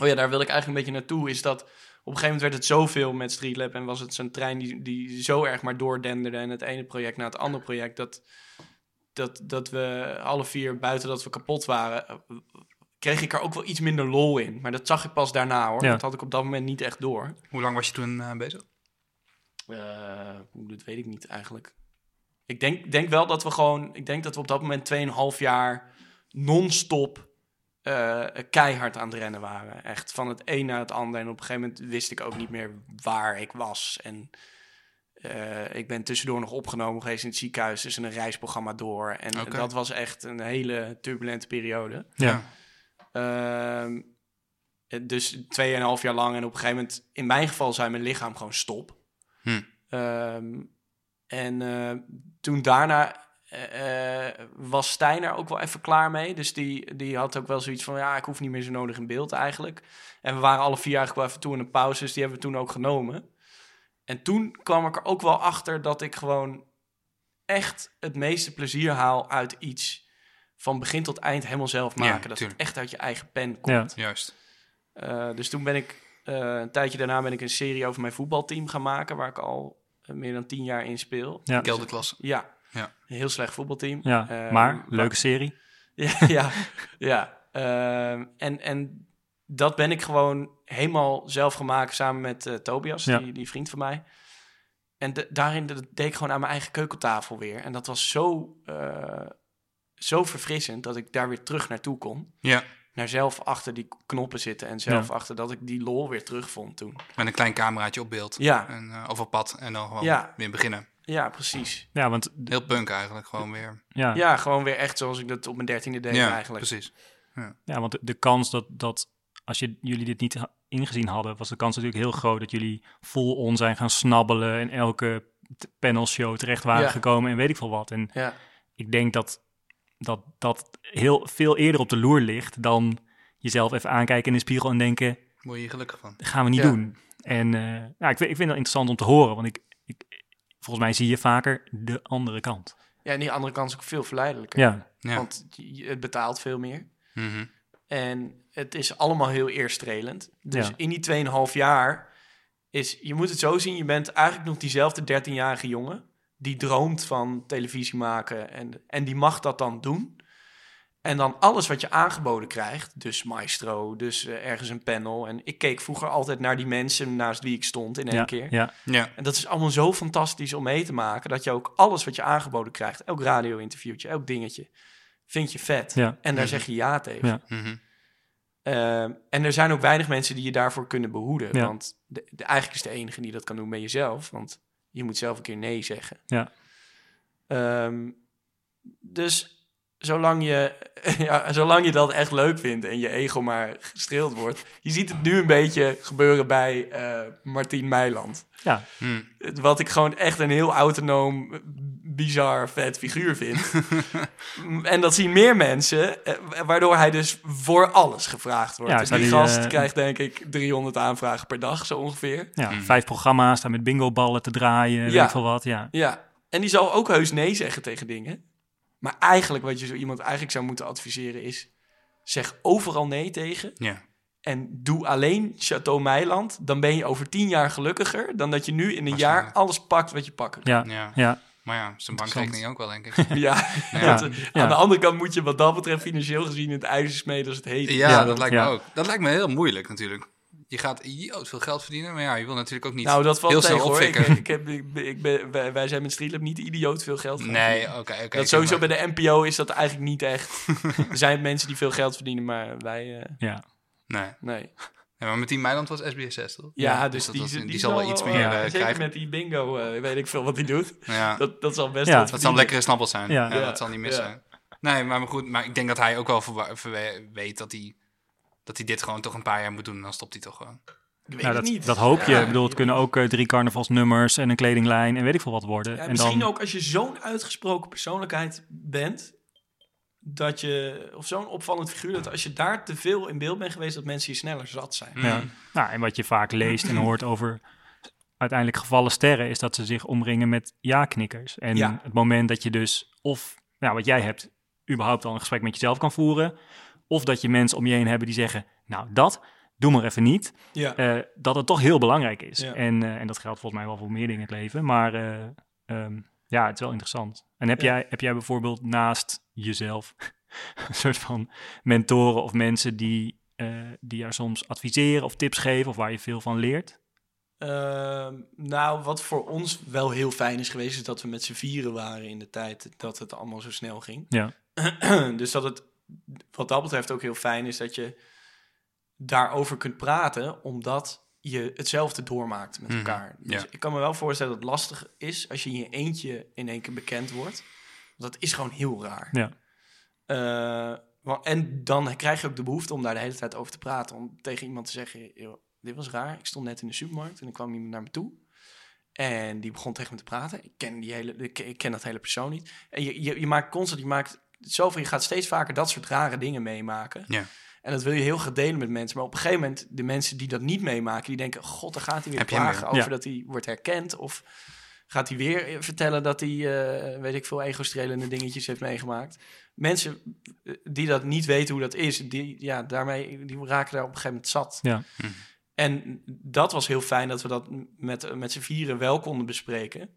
Oh ja, daar wil ik eigenlijk een beetje naartoe. Is dat op een gegeven moment werd het zoveel met Streetlab en was het zo'n trein die, die zo erg maar doordenderde en het ene project na het andere project dat, dat, dat we alle vier buiten dat we kapot waren, eh, kreeg ik er ook wel iets minder lol in. Maar dat zag ik pas daarna hoor. Ja. Dat had ik op dat moment niet echt door. Hoe lang was je toen eh, bezig? Eh, dat weet ik niet eigenlijk. Ik denk, denk wel dat we gewoon... Ik denk dat we op dat moment 2,5 jaar non-stop eh, keihard aan het rennen waren. Echt van het een naar het ander. En op een gegeven moment wist ik ook niet meer waar ik was. En eh, ik ben tussendoor nog opgenomen geweest in het ziekenhuis. Dus een reisprogramma door. En Oké. dat was echt een hele turbulente periode. Ja. Ehm, eh, dus 2,5 jaar lang. En op een gegeven moment, in mijn geval, zei mijn lichaam gewoon stop. Hm. Ehm, en eh, toen daarna eh, eh, was Stijn er ook wel even klaar mee. Dus die, die had ook wel zoiets van, ja, ik hoef niet meer zo nodig in beeld eigenlijk. En we waren alle vier eigenlijk wel even toe in een pauze, dus die hebben we toen ook genomen. En toen kwam ik er ook wel achter dat ik gewoon echt het meeste plezier haal uit iets van begin tot eind helemaal zelf Ja, maken. dat het echt uit je eigen pen komt. Ja. Juist. Eh, dus toen ben ik, eh, een tijdje daarna ben ik een serie over mijn voetbalteam gaan maken, waar ik al eh, meer dan tien jaar in speel. Ja. Kelderklasse. Ja, Ja. een heel slecht voetbalteam. Ja, Eh, maar leuke serie. Ja, ja, ja. Ehm, en, en dat ben ik gewoon helemaal zelf gemaakt samen met Tobias, Ja. die, die vriend van mij. En de- daarin dat deed ik gewoon aan mijn eigen keukentafel weer. En dat was zo, eh, zo verfrissend dat ik daar weer terug naartoe kon. Ja. Naar zelf achter die knoppen zitten en zelf Ja. achter dat ik die lol weer terugvond toen. Met een klein cameraatje op beeld. Ja. En, eh, of op pad. En dan gewoon Ja. weer beginnen. Ja, precies. Ja, want Heel punk eigenlijk. Gewoon weer. ja, Ja, gewoon weer echt zoals ik dat op mijn dertiende deed ja, eigenlijk. precies. ja, want de, de kans dat, dat als je, jullie dit niet ha- ingezien hadden, was de kans natuurlijk heel groot dat jullie vol on zijn gaan snabbelen en elke panelshow terecht waren Ja. gekomen en weet ik veel wat. En Ja, ik denk dat dat, dat heel veel eerder op de loer ligt dan jezelf even aankijken in de spiegel en denken, Word je gelukkig van. dat gaan we niet Ja. doen. En eh, ja, ik, vind, ik vind het interessant om te horen, want ik, ik, volgens mij zie je vaker de andere kant. ja en die andere kant is ook veel verleidelijker. Ja, Ja. Want je- het betaalt veel meer. Mhm. En het is allemaal heel eerstrelend. Dus Ja. in die 2,5 jaar is, je moet het zo zien, je bent eigenlijk nog diezelfde 13-jarige jongen die droomt van televisie maken en, en die mag dat dan doen. En dan alles wat je aangeboden krijgt, dus maestro, dus eh, ergens een panel. En ik keek vroeger altijd naar die mensen naast wie ik stond in één ja, keer. ja, Ja. En dat is allemaal zo fantastisch om mee te maken, dat je ook alles wat je aangeboden krijgt, elk radio-interviewtje, elk dingetje, vind je vet. ja, En daar zeg je ja tegen. Ja. Mhm. Ehm, en er zijn ook weinig mensen die je daarvoor kunnen behoeden. Ja. Want de, de, eigenlijk is de enige die dat kan doen ben jezelf. Want je moet zelf een keer nee zeggen. Ja. Ehm, dus zolang je, ja, zolang je dat echt leuk vindt en je ego maar gestreeld wordt. Je ziet het nu een beetje gebeuren bij eh Martien Meiland. ja, Hm. Het- Wat ik gewoon echt een heel autonoom, bizar, vet figuur vind. en dat zien meer mensen, eh, waardoor hij dus voor alles gevraagd wordt. Ja, dus die die, gast eh, krijgt denk ik 300 aanvragen per dag, zo ongeveer. ja. Mhm. vijf programma's staan met bingoballen te draaien, weet Ja. ik veel wat. Ja, Ja, en die zal ook heus nee zeggen tegen dingen. Maar eigenlijk wat je zo iemand eigenlijk zou moeten adviseren is... zeg overal nee tegen Ja. en doe alleen Chateau Meiland. Dan ben je over tien jaar gelukkiger dan dat je nu in een jaar alles pakt wat je pakken ja, Ja. ja. Maar ja, zijn bankrekening ook wel, denk ik. Ja, Ja. want, eh, Ja. aan de andere kant moet je wat dat betreft financieel gezien in het ijzer smeden als het heet. Ja, Ja, dat lijkt ja. me ook. Dat lijkt me heel moeilijk natuurlijk. Je gaat idioot veel geld verdienen, maar ja, je wil natuurlijk ook niet nou, dat valt heel snel hoor. Ik, ik heb, ik, ben- ik ben, wij, wij zijn met Streetlab niet idioot veel geld gaan Nee, verdienen. oké, oké. dat sowieso bij de NPO is dat eigenlijk niet echt. er zijn mensen die veel geld verdienen, maar wij... eh, Ja. Nee. nee. Ja, maar met Team Meiland was SBS 6, toch? Ja, dus dus die, was- die, die zal wel iets meer, eh, eh, Zeker krijgen. met die bingo, eh, weet ik veel wat hij doet. Ja, Dat, dat zal best Ja, wat dat zal lekkere snappels zijn. Ja. Ja, Ja, dat zal niet mis ja. zijn. Nee, maar goed, maar ik denk dat hij ook wel weet dat hij, dat hij dit gewoon toch een paar jaar moet doen. En dan stopt hij toch gewoon. Ik weet Nou, het dat, niet. dat hoop je. Ja. Ik bedoel, het kunnen ook eh, drie carnavalsnummers en een kledinglijn en weet ik veel wat worden. Ja, en misschien dan, ook als je zo'n uitgesproken persoonlijkheid bent, dat je, of zo'n opvallend figuur, dat als je daar te veel in beeld bent geweest, dat mensen je sneller zat zijn. Ja. Mm. Nou, en wat je vaak leest en hoort over uiteindelijk gevallen sterren, is dat ze zich omringen met ja-knikkers. En Ja. het moment dat je dus, of nou, wat jij hebt, überhaupt al een gesprek met jezelf kan voeren, of dat je mensen om je heen hebben die zeggen, nou dat, doe maar even niet, Ja. eh, dat het toch heel belangrijk is. Ja. En, eh, en dat geldt volgens mij wel voor meer dingen in het leven, maar eh, ehm, ja, het is wel interessant. En heb, Ja. jij, heb jij bijvoorbeeld naast jezelf een soort van mentoren of mensen die, die jou soms adviseren of tips geven of waar je veel van leert? Ehm, nou, wat voor ons wel heel fijn is geweest, is dat we met z'n vieren waren in de tijd dat het allemaal zo snel ging. Ja. dus dat het wat dat betreft ook heel fijn is dat je daarover kunt praten, omdat je hetzelfde doormaakt met Mhm, elkaar. Dus ja. ik kan me wel voorstellen dat het lastig is als je in je eentje in één keer bekend wordt. Want dat is gewoon heel raar. Ja. Eh, en dan krijg je ook de behoefte om daar de hele tijd over te praten. Om tegen iemand te zeggen, "Joh, dit was raar. Ik stond net in de supermarkt en er kwam iemand naar me toe. En die begon tegen me te praten. Ik ken, die hele, ik ken, ik ken dat hele persoon niet. En je, je, je maakt constant, je maakt zoveel, je gaat steeds vaker dat soort rare dingen meemaken. Ja. En dat wil je heel graag delen met mensen. Maar op een gegeven moment, de mensen die dat niet meemaken, die denken, god, dan gaat hij weer Heb klagen weer. over Ja. dat hij wordt herkend. Of gaat hij weer vertellen dat hij, eh, weet ik veel, ego-strelende dingetjes heeft meegemaakt. Mensen eh, die dat niet weten hoe dat is, die, ja, daarmee, die raken daar op een gegeven moment zat. Ja. Hm. En dat was heel fijn dat we dat met, met z'n vieren wel konden bespreken.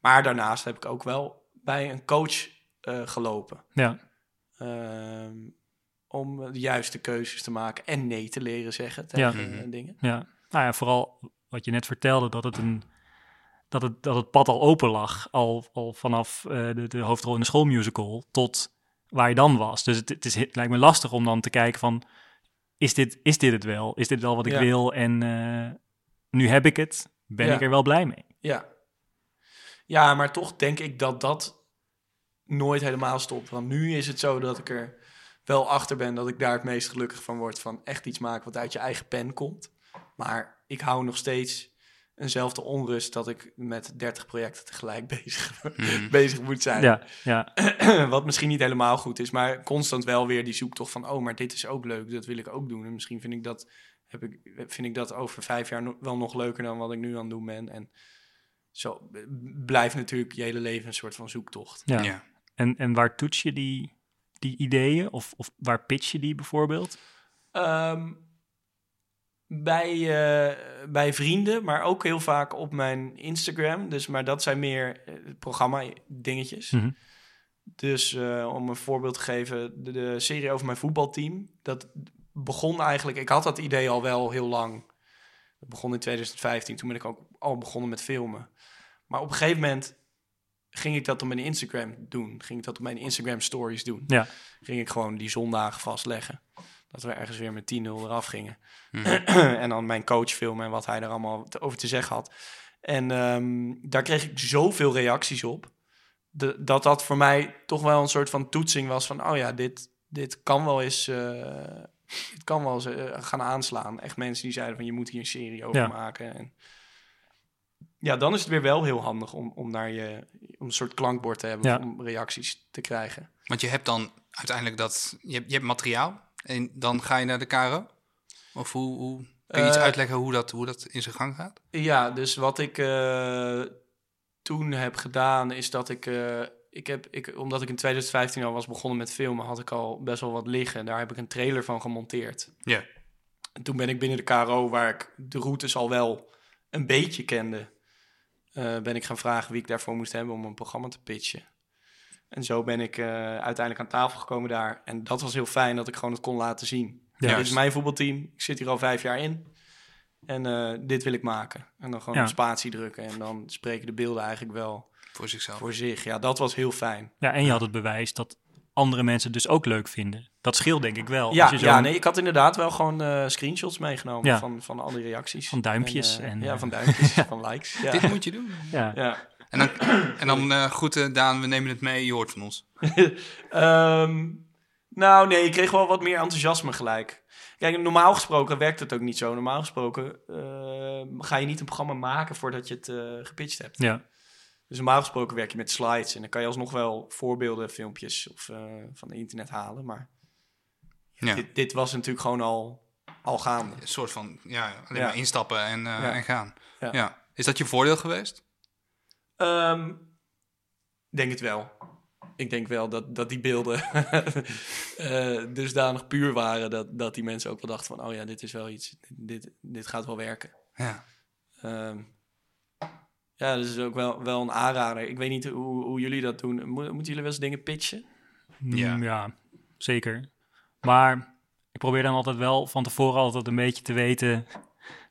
Maar daarnaast heb ik ook wel bij een coach eh, gelopen. Ja. Ehm, om de juiste keuzes te maken en nee te leren zeggen tegen Ja. eh, dingen. Ja. Nou ja, vooral wat je net vertelde, dat het een dat het, dat het pad al open lag, al, al vanaf eh, de, de hoofdrol in de schoolmusical tot waar je dan was. Dus het, het, is, het lijkt me lastig om dan te kijken van, is dit, is dit het wel? Is dit wel wat ik Ja. wil? En eh, nu heb ik het, ben Ja. ik er wel blij mee? Ja. ja, maar toch denk ik dat dat nooit helemaal stopt. Want nu is het zo dat ik er wel achter ben dat ik daar het meest gelukkig van word. Van echt iets maken wat uit je eigen pen komt. Maar ik hou nog steeds eenzelfde onrust dat ik met 30 projecten tegelijk bezig, Mhm. bezig moet zijn. Ja, ja, Wat misschien niet helemaal goed is, maar constant wel weer die zoektocht van... oh, maar dit is ook leuk, dat wil ik ook doen. En misschien vind ik dat, heb ik, vind ik dat over vijf jaar no- wel nog leuker dan wat ik nu aan het doen ben. En zo blijft natuurlijk je hele leven een soort van zoektocht. ja. Ja. En, en waar toets je die, die ideeën? Of, of waar pitch je die bijvoorbeeld? Ehm, bij, eh, bij vrienden, maar ook heel vaak op mijn Instagram. Dus, maar dat zijn meer eh, programma-dingetjes. Mhm. Dus eh, om een voorbeeld te geven, de, de serie over mijn voetbalteam, dat begon eigenlijk, ik had dat idee al wel heel lang. Dat begon in 2015, toen ben ik ook al begonnen met filmen. Maar op een gegeven moment ging ik dat op mijn Instagram doen. Ging ik dat op mijn Instagram stories doen. Ja. Ging ik gewoon die zondagen vastleggen. Dat we ergens weer met 10-0 eraf gingen. Mhm. en dan mijn coach filmen en wat hij er allemaal te- over te zeggen had. En ehm, daar kreeg ik zoveel reacties op. De, dat dat voor mij toch wel een soort van toetsing was van... oh ja, dit, dit kan wel eens, eh, dit kan wel eens eh, gaan aanslaan. Echt mensen die zeiden van je moet hier een serie over Ja. maken. En ja, dan is het weer wel heel handig om, om, naar je, om een soort klankbord te hebben... Ja. om reacties te krijgen. Want je hebt dan uiteindelijk dat... Je hebt, je hebt materiaal en dan ga je naar de KRO? Of hoe... hoe kun je iets Eh, uitleggen hoe dat, hoe dat in zijn gang gaat? Ja, dus wat ik eh, toen heb gedaan is dat ik, eh, ik heb, ik, omdat ik in 2015 al was begonnen met filmen, had ik al best wel wat liggen. Daar heb ik een trailer van gemonteerd. Ja. En toen ben ik binnen de KRO, waar ik de routes al wel een beetje kende, eh, ben ik gaan vragen wie ik daarvoor moest hebben om een programma te pitchen. En zo ben ik eh, uiteindelijk aan tafel gekomen daar. En dat was heel fijn dat ik gewoon het kon laten zien. Ja. Dit is mijn voetbalteam. Ik zit hier al vijf jaar in. En eh, dit wil ik maken. En dan gewoon Ja. op spatie drukken. En dan spreken de beelden eigenlijk wel Voor zichzelf. voor zich. Ja, dat was heel fijn. Ja, en je had het bewijs dat andere mensen dus ook leuk vinden. Dat scheelt denk ik wel. Ja, Als je ja zo'n- nee, ik had inderdaad wel gewoon eh, screenshots meegenomen Ja. van, van al die reacties. Van duimpjes En, eh, en, ja, eh, van duimpjes, van likes. Ja. Dit moet je doen. ja. ja. En dan, en dan eh, groeten, Daan, we nemen het mee, je hoort van ons. Ehm, nou, nee, ik kreeg wel wat meer enthousiasme gelijk. Kijk, normaal gesproken werkt het ook niet zo. Normaal gesproken eh, ga je niet een programma maken voordat je het eh, gepitcht hebt. ja. Dus normaal gesproken werk je met slides en dan kan je alsnog wel voorbeelden, filmpjes of, eh, van het internet halen. Maar Ja. dit, dit was natuurlijk gewoon al, al gaande. Een soort van, ja, alleen Ja. maar instappen en, eh, Ja. en gaan. Ja. Is dat je voordeel geweest? Ehm, denk het wel. Ik denk wel dat, dat die beelden eh, dusdanig puur waren dat, dat die mensen ook wel dachten van, oh ja, dit is wel iets, dit, dit gaat wel werken. Ja. Ehm, ja, dat is ook wel, wel een aanrader. Ik weet niet hoe, hoe jullie dat doen. Mo- moeten jullie wel eens dingen pitchen? Ja. Mm, ja, zeker. Maar ik probeer dan altijd wel van tevoren altijd een beetje te weten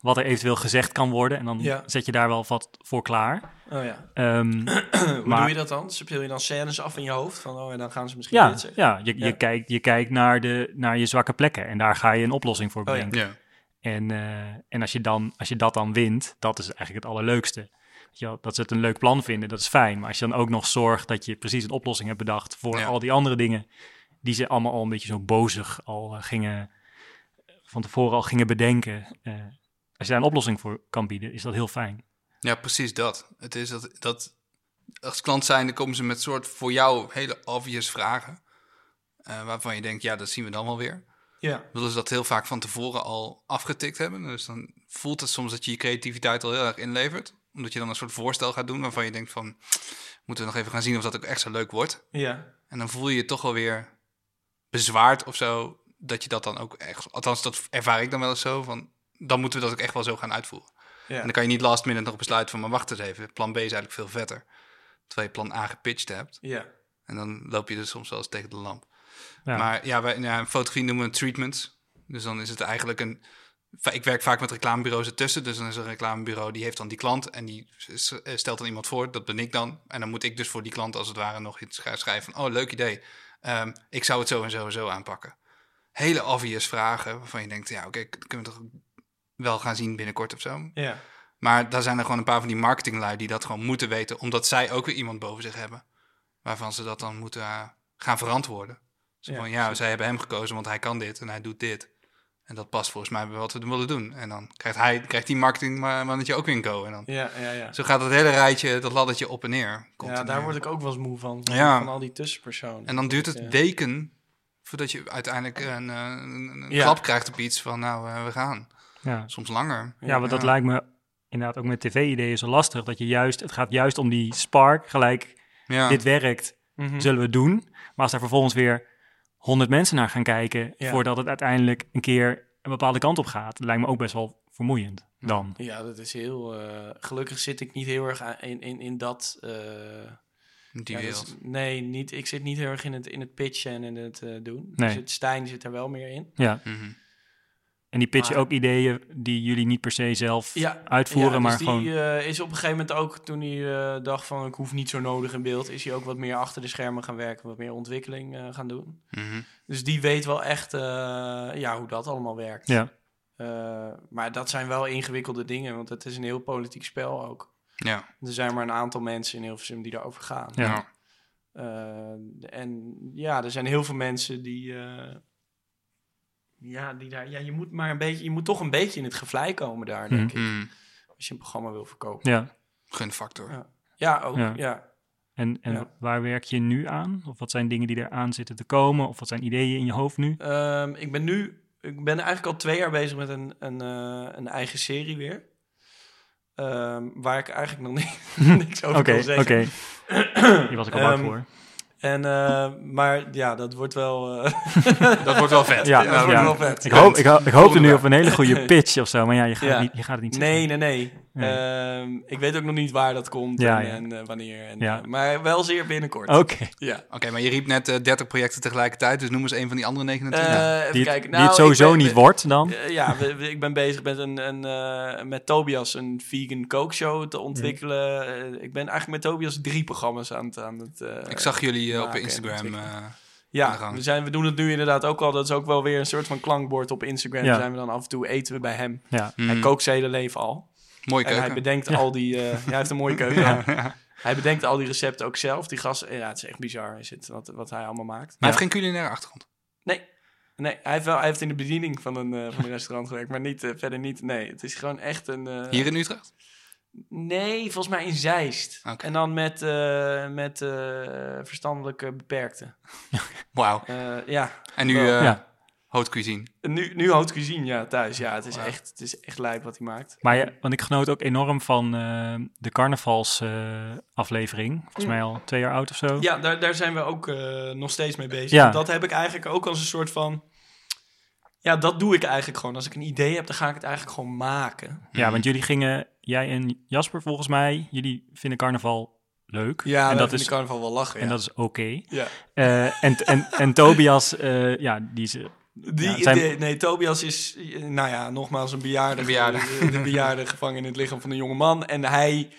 wat er eventueel gezegd kan worden. En dan Ja. zet je daar wel wat voor klaar. Oh ja. Ehm, Hoe Maar- doe je dat dan? Speel je dan scènes af in je hoofd? Van, oh, en dan gaan ze misschien ja, dit zeggen. ja, je, Ja. Je, kijkt, je kijkt naar, de, naar je zwakke plekken en daar ga je een oplossing voor Oh ja. bedenken. Ja. En, eh, en als, je dan, als je dat dan wint, dat is eigenlijk het allerleukste. Weet je wel, dat ze het een leuk plan vinden, dat is fijn. Maar als je dan ook nog zorgt dat je precies een oplossing hebt bedacht voor Ja. al die andere dingen, die ze allemaal al een beetje zo bozig al eh, gingen, van tevoren al gingen bedenken. eh, als je daar een oplossing voor kan bieden, is dat heel fijn. Ja, precies dat. Het is dat, dat als klant zijnde komen ze met soort voor jou hele obvious vragen. eh, waarvan je denkt, ja, dat zien we dan wel weer. Ja. Willen ze dat heel vaak van tevoren al afgetikt hebben. Dus dan voelt het soms dat je je creativiteit al heel erg inlevert. Omdat je dan een soort voorstel gaat doen waarvan je denkt van... moeten we nog even gaan zien of dat ook echt zo leuk wordt. Ja. En dan voel je je toch wel weer bezwaard of zo... dat je dat dan ook echt... Althans, dat ervaar ik dan wel eens zo van... dan moeten we dat ook echt wel zo gaan uitvoeren. Ja. En dan kan je niet last minute nog besluiten van... maar wacht eens even, plan B is eigenlijk veel vetter. Terwijl je plan A gepitcht hebt. Ja. En dan loop je dus soms wel eens tegen de lamp. Ja. Maar ja, wij, ja, fotografie noemen we een treatment. Dus dan is het eigenlijk een... Ik werk vaak met reclamebureaus ertussen. Dus dan is er een reclamebureau die heeft dan die klant. En die eh, stelt dan iemand voor. Dat ben ik dan. En dan moet ik dus voor die klant als het ware nog iets gaan schrijven van... Oh, leuk idee. Ehm, ik zou het zo en zo en zo aanpakken. Hele obvious vragen waarvan je denkt... Ja, oké, dat kunnen we toch wel gaan zien binnenkort of zo. Ja. Maar daar zijn er gewoon een paar van die marketinglui die dat gewoon moeten weten, omdat zij ook weer iemand boven zich hebben, waarvan ze dat dan moeten eh, gaan verantwoorden. Zo Ja, van, ja, zij hebben hem gekozen, want hij kan dit en hij doet dit. En dat past volgens mij bij wat we willen doen. En dan krijgt hij, krijgt die marketingmannetje ook weer een go. En dan, Ja, ja, ja. zo gaat het hele rijtje, dat laddertje op en neer. Ja, continu. daar word ik ook wel eens moe van. Ja. Van al die tussenpersonen. En dan duurt het Ja. weken voordat je uiteindelijk een, eh, een, een Ja. klap krijgt op iets van, nou, eh, we gaan. Ja. Soms langer. Ja, want dat lijkt me inderdaad ook met tv-ideeën zo lastig. Dat je juist, het gaat juist om die spark, gelijk, Ja. dit werkt, Mhm. zullen we doen. Maar als daar vervolgens weer honderd mensen naar gaan kijken, Ja. voordat het uiteindelijk een keer een bepaalde kant op gaat, lijkt me ook best wel vermoeiend dan. Ja, dat is heel... eh, gelukkig zit ik niet heel erg aan- in, in, in dat... eh, die ja, wereld. is- nee, niet, ik zit niet heel erg in het, in het pitchen en in het eh, doen. Nee. Dus het Stijn zit er wel meer in. Ja. Mhm. En die pitchen Maar- ook ideeën die jullie niet per se zelf Ja, uitvoeren, Ja, maar dus die gewoon... eh, is op een gegeven moment ook, toen hij eh, dacht van ik hoef niet zo nodig in beeld, is hij ook wat meer achter de schermen gaan werken, wat meer ontwikkeling eh, gaan doen. Mhm. Dus die weet wel echt eh, ja, hoe dat allemaal werkt. Ja, Eh, maar dat zijn wel ingewikkelde dingen, want het is een heel politiek spel ook. Ja. Er zijn maar een aantal mensen in Hilversum die daarover gaan. Ja. En ja, er zijn heel veel mensen die. Ja, die daar. Ja, je moet maar een beetje. Je moet toch een beetje in het gevlei komen daar, denk ik. Mhm. Als je een programma wil verkopen. ja. Gunfactor. Ja. Ja, ook. Ja. Ja. En, en Ja. waar werk je nu aan? Of wat zijn dingen die er aan zitten te komen? Of wat zijn ideeën in je hoofd nu? Ehm, ik ben nu. Ik ben eigenlijk al twee jaar bezig met een, een, eh, een eigen serie weer. Ehm, waar ik eigenlijk nog niet, niks over Oké, kan oké. zeggen. Hier was ik al bang Ehm, voor. En, eh, maar ja, dat wordt wel. eh, Dat wordt wel vet. Ja, dat wordt ja. wel vet. Ik, hoop, ik, ho- ik hoopte nu Volgende op een hele goede pitch of zo, maar ja, je gaat, Ja. het, niet, je gaat het niet zeggen. nee, nee. Nee. Ehm, ik weet ook nog niet waar dat komt Ja, en, ja. en, eh, wanneer. En, Ja. eh, maar wel zeer binnenkort. Oké. Ja. Oké, maar je riep net eh 30 projecten tegelijkertijd, dus noem eens een van die andere 29. Eh, even Die, het- die Nou, het sowieso ben- niet wordt dan. Eh, ja, we- we- ik ben bezig met, een, een, eh, met Tobias een vegan kookshow te ontwikkelen. Eh, ik ben eigenlijk met Tobias drie programma's aan het... Aan het eh, ik zag jullie eh, op Instagram. eh, ja, we, zijn, we doen het nu inderdaad ook al. Dat is ook wel weer een soort van klankbord op Instagram. Ja. Zijn we dan af en toe eten we bij hem. Ja. mm, Hij kookt zijn hele leven al. Mooie En hij keuken. bedenkt Ja. al die... eh, ja, hij heeft een mooie keuken. ja. Hij bedenkt al die recepten ook zelf. Die gast, ja, het is echt bizar is het, wat, wat hij allemaal maakt. Maar hij heeft geen culinaire achtergrond. Nee, nee hij, heeft wel, hij heeft in de bediening van een, eh, van een restaurant gewerkt, maar niet, eh, verder niet. Nee, het is gewoon echt een... eh, Hier in Utrecht? Nee, volgens mij in Zeist. En dan met, eh met eh, verstandelijke beperkten. Wauw. Eh, ja, En nu eh Ja. Haute cuisine. nu, nu haute cuisine ja, thuis. Ja, het is, echt, het is echt lijp wat hij maakt. Maar ja, want ik genoot ook enorm van eh, de carnavalsaflevering. aflevering Volgens Mm. mij al twee jaar oud of zo. Ja, daar, daar zijn we ook eh, nog steeds mee bezig. Ja. Dat heb ik eigenlijk ook als een soort van... Ja, dat doe ik eigenlijk gewoon. Als ik een idee heb, dan ga ik het eigenlijk gewoon maken. Ja, want jullie gingen, jij en Jasper volgens mij, jullie vinden carnaval leuk. Ja, en dat is carnaval wel lachen. en ja. dat is oké. ja. Eh, en, en, en Tobias, eh, ja, die is... Die, Ja, zijn- de- nee, Tobias is, eh, nou ja, nogmaals een bejaarde. Een bejaarde. De, de bejaarde gevangen in het lichaam van een jonge man. En hij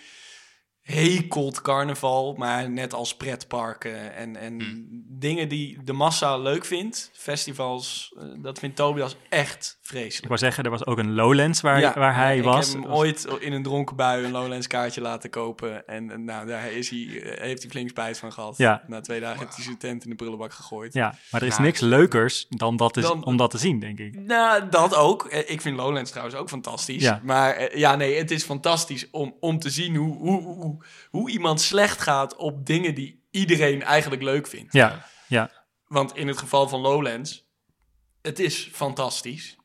hekelt carnaval, maar net als pretparken en, en Hmm. dingen die de massa leuk vindt. Festivals, eh, dat vindt Tobias echt Ik wou zeggen, er was ook een Lowlands waar, Ja, waar hij ik was. heb hem ooit in een dronken bui een Lowlands kaartje laten kopen. En, nou, daar is hij, eh, heeft hij flink spijt van gehad. Ja. Na twee dagen heeft hij zijn tent in de prullenbak gegooid. Ja, maar er is Nou, niks leukers dan dat Dan- om dat te zien, denk ik. Nou, dat ook. Eh, Ik vind Lowlands trouwens ook fantastisch. Ja. Maar eh, ja, nee, het is fantastisch om, om te zien hoe, hoe, hoe, hoe iemand slecht gaat op dingen die iedereen eigenlijk leuk vindt. Ja, ja, Want in het geval van Lowlands, het is fantastisch.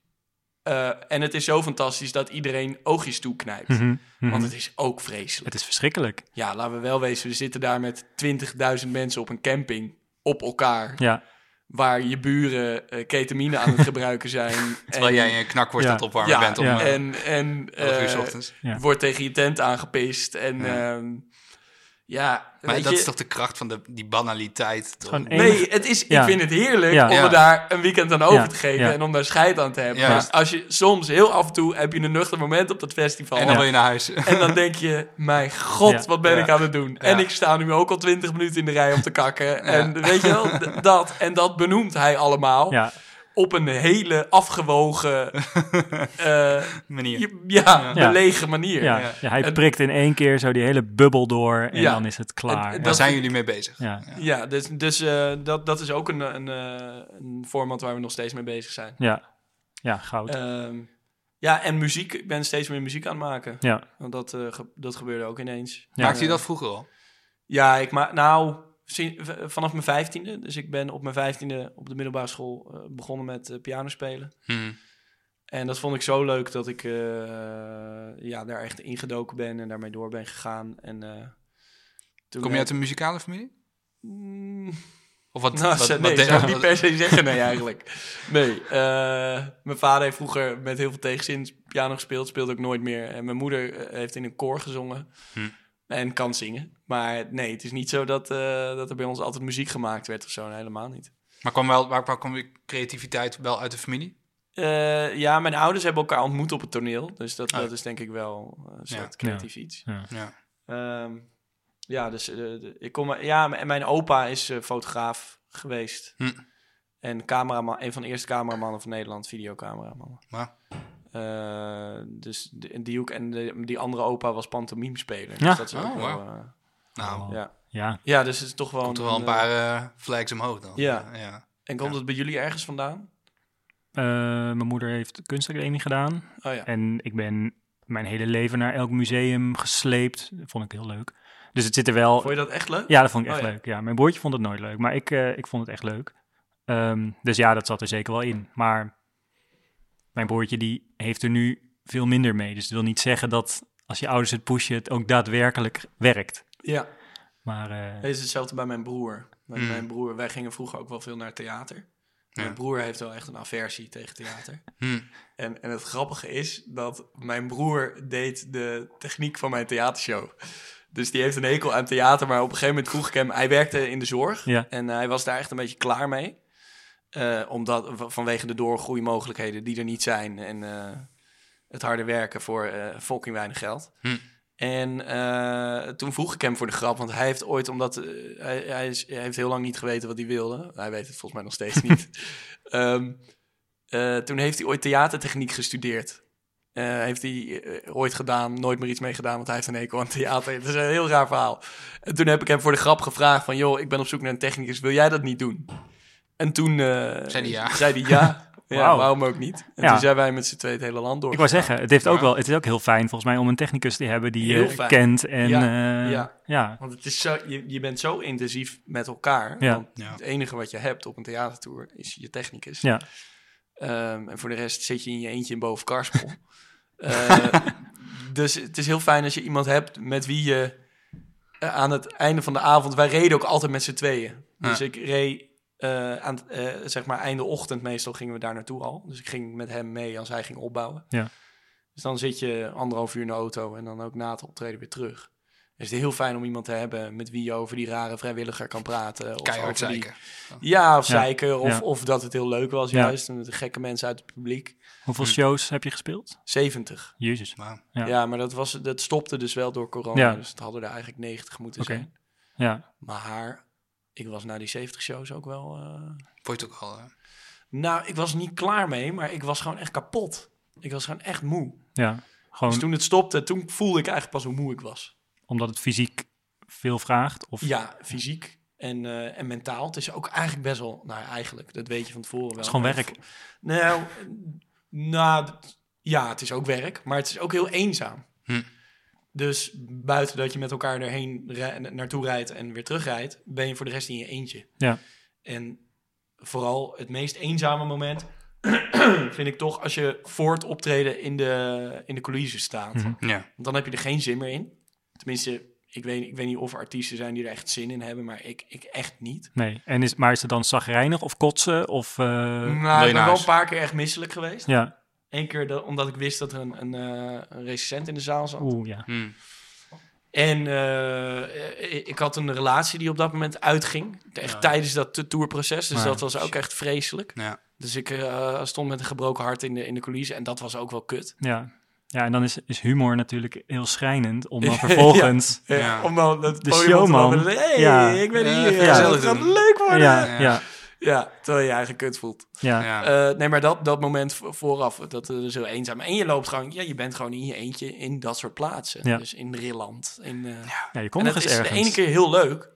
Eh, en het is zo fantastisch dat iedereen oogjes toeknijpt. Mhm. Want het is ook vreselijk. het is verschrikkelijk. Ja, laten we wel wezen, we zitten daar met 20.000 mensen op een camping op elkaar. Ja, Waar je buren eh, ketamine aan het gebruiken zijn. Terwijl En- jij je knakworst Ja. aan het opwarmen ja, bent om ja. eh, en, en 11 uur 's eh, ochtends. Ja. wordt tegen je tent aangepist. En Ja. Maar dat je, is toch de kracht van de, die banaliteit. gewoon Nee, het is, Ja. ik vind het heerlijk Ja. om Ja. er daar een weekend aan over Ja. te geven Ja. en om daar scheid aan te hebben. Maar als je soms heel af en toe heb je een nuchter moment op dat festival. En dan Ja. wil je naar huis. En dan denk je, mijn god, Ja. wat ben Ja. ik aan het doen? En ik sta nu ook al twintig minuten in de rij om te kakken. En weet je wel, dat. En dat benoemt hij allemaal ja, op een hele afgewogen, eh, Manier. ja, Ja. belegen manier. ja, Ja. ja. hij En- prikt in één keer zo die hele bubbel door en Ja. dan is het klaar. En- en Daar zijn jullie mee bezig. ja, Ja, dus, dus eh, dat, dat is ook een, een, eh, een format waar we nog steeds mee bezig zijn. ja, ja, goud. Ehm, ja, en muziek. Ik ben steeds meer muziek aan het maken. ja, Want dat, eh, ge- dat gebeurde ook ineens. Ja. Maakte je dat vroeger al? Ja, ik maak nou vanaf mijn vijftiende. Dus ik ben op mijn vijftiende op de middelbare school eh, begonnen met eh, piano spelen. Hm. En dat vond ik zo leuk dat ik eh, ja, daar echt ingedoken ben en daarmee door ben gegaan. En, eh, toen Kom je uit een muzikale familie? Mm, Of wat? Nou, wat, wat nee, zou ik niet wat- per se zeggen, nee, eigenlijk. Nee, eh, mijn vader heeft vroeger met heel veel tegenzin piano gespeeld, speelde ook nooit meer. En mijn moeder eh, heeft in een koor gezongen Hm. En kan zingen. Maar nee, het is niet zo dat, eh, dat er bij ons altijd muziek gemaakt werd of zo, nee, helemaal niet. Maar kwam wel, waar, waar kwam je creativiteit wel uit de familie? Eh, ja, mijn ouders hebben elkaar ontmoet op het toneel, dus dat, Oh. dat is denk ik wel een soort Ja. creatief iets. ja. Ja. Ehm, ja, dus eh, de- ik kom, ja, en mijn opa is fotograaf geweest. Hm. En cameraman, een van de eerste cameramannen van Nederland, videocameraman. Maar, Eh, dus de, die ook en de, die andere opa was pantomimespeler. Ja. Dus dat is ook Oh, wel, eh, nou, ja. ja. ja, dus het is toch wel... komt er wel een paar eh, flags omhoog dan. Ja. Ja. En komt ja. het bij jullie ergens vandaan? Eh, mijn moeder heeft de kunstacademie gedaan. Oh ja. En ik ben mijn hele leven naar elk museum gesleept. Dat vond ik heel leuk. Dus het zit er wel... Vond je dat echt leuk? Ja, dat vond ik echt Oh, ja. leuk. Ja, mijn broertje vond het nooit leuk, maar ik, ik vond het echt leuk. Ehm, dus ja, dat zat er zeker wel in. Maar mijn broertje die heeft er nu veel minder mee. Dus het wil niet zeggen dat als je ouders het pushen, het ook daadwerkelijk werkt. Ja. Maar eh, Het is hetzelfde bij mijn broer. Met Mm. Mijn broer, wij gingen vroeger ook wel veel naar theater. Mijn broer heeft wel echt een aversie tegen theater. Hm. En, en het grappige is dat mijn broer deed de techniek van mijn theatershow. Dus die heeft een hekel aan theater, maar op een gegeven moment vroeg ik hem... Hij werkte in de zorg Ja. en hij was daar echt een beetje klaar mee. Eh, omdat, vanwege de doorgroeimogelijkheden die er niet zijn. En eh, het harde werken voor eh fucking weinig geld. Hm. En toen vroeg ik hem voor de grap, want hij heeft ooit, omdat hij, hij, is, hij heeft heel lang niet geweten wat hij wilde. Hij weet het volgens mij nog steeds niet. Ehm, eh, toen heeft hij ooit theatertechniek gestudeerd. Heeft hij ooit gedaan, nooit meer iets mee gedaan, want hij heeft een hekel aan theater. Het is een heel raar verhaal. En toen heb ik hem voor de grap gevraagd van, joh, ik ben op zoek naar een technicus, wil jij dat niet doen? En toen eh, Zei hij ja. zei hij ja. Ja, waarom ook niet? En Ja. toen zijn wij met z'n tweeën het hele land door. Ik wou zeggen, het, heeft ook wel, het is ook heel fijn volgens mij om een technicus te hebben die Heel je kent. En Ja, ja, ja. ja. Want het is zo, je, je bent zo intensief met elkaar. Ja. Want Ja. het enige wat je hebt op een theatertour is je technicus. Ja. Ehm, en voor de rest zit je in je eentje in boven Karspel. Eh, dus het is heel fijn als je iemand hebt met wie je eh, aan het einde van de avond... Wij reden ook altijd met z'n tweeën. Dus ik reed eh, aan het, eh, zeg maar einde ochtend meestal gingen we daar naartoe al. Dus ik ging met hem mee als hij ging opbouwen. Ja. Dus dan zit je anderhalf uur in de auto en dan ook na het optreden weer terug. Dus het is heel fijn om iemand te hebben met wie je over die rare vrijwilliger kan praten. Of Keihard over die-. Ja, of Ja. zeiken. Of, Ja. of dat het heel leuk was Ja. juist. En met de gekke mensen uit het publiek. Hoeveel Hm. shows heb je gespeeld? 70. Jezus. Wauw. Ja. Ja, maar dat, was, dat stopte dus wel door corona. Ja. Dus het hadden er eigenlijk 90 moeten zijn. Ja. Maar ik was na die 70 shows ook wel... eh, Vond je het ook al... eh, Nou, ik was niet klaar mee, maar ik was gewoon echt kapot. Ik was gewoon echt moe. ja. Gewoon Dus toen het stopte, toen voelde ik eigenlijk pas hoe moe ik was. omdat het fysiek veel vraagt? Of Ja, fysiek en, eh, en mentaal. Het is ook eigenlijk best wel... Nou, ja, eigenlijk, dat weet je van tevoren wel. het is gewoon werk. Nou, nou, ja, het is ook werk, maar het is ook heel eenzaam. Hm. Dus buiten dat je met elkaar erheen naartoe rijdt en weer terugrijdt, ben je voor de rest in je eentje. Ja. En vooral het meest eenzame moment vind ik toch als je voor het optreden in de, in de coulissen staat. Mhm. Ja. Want dan heb je er geen zin meer in. Tenminste, ik weet, ik weet niet of er artiesten zijn die er echt zin in hebben, maar ik, ik echt niet. Nee. En is, maar is het dan zagrijnig of kotsen? Of, eh, nou, wil ik je ben naar wel een paar keer echt misselijk geweest. ja. Eén keer dat, omdat ik wist dat er een, een, eh, een recensent in de zaal zat. Oeh, ja. Hm. En eh, ik had een relatie die op dat moment uitging. Echt Ja. tijdens dat to- tourproces. Dus Maar, dat was ook echt vreselijk. Ja. Dus ik eh, stond met een gebroken hart in de, in de coulissen. En dat was ook wel kut. Ja. Ja, en dan is, is humor natuurlijk heel schrijnend om dan vervolgens... Eh, Ja. Om dan het De showman. te Ja. hey, ik ben Ja, hier. Ja, het gaat leuk worden. Ja, Ja. terwijl je je eigen kut voelt. ja. Ja. Eh, nee, maar dat, dat moment vo- vooraf, dat eh, is heel eenzaam. En je loopt gewoon, ja, je bent gewoon in je eentje in dat soort plaatsen. Ja. Dus in Rilland. In, eh, Ja, je en komt nog dat eens is ergens. de ene keer heel leuk.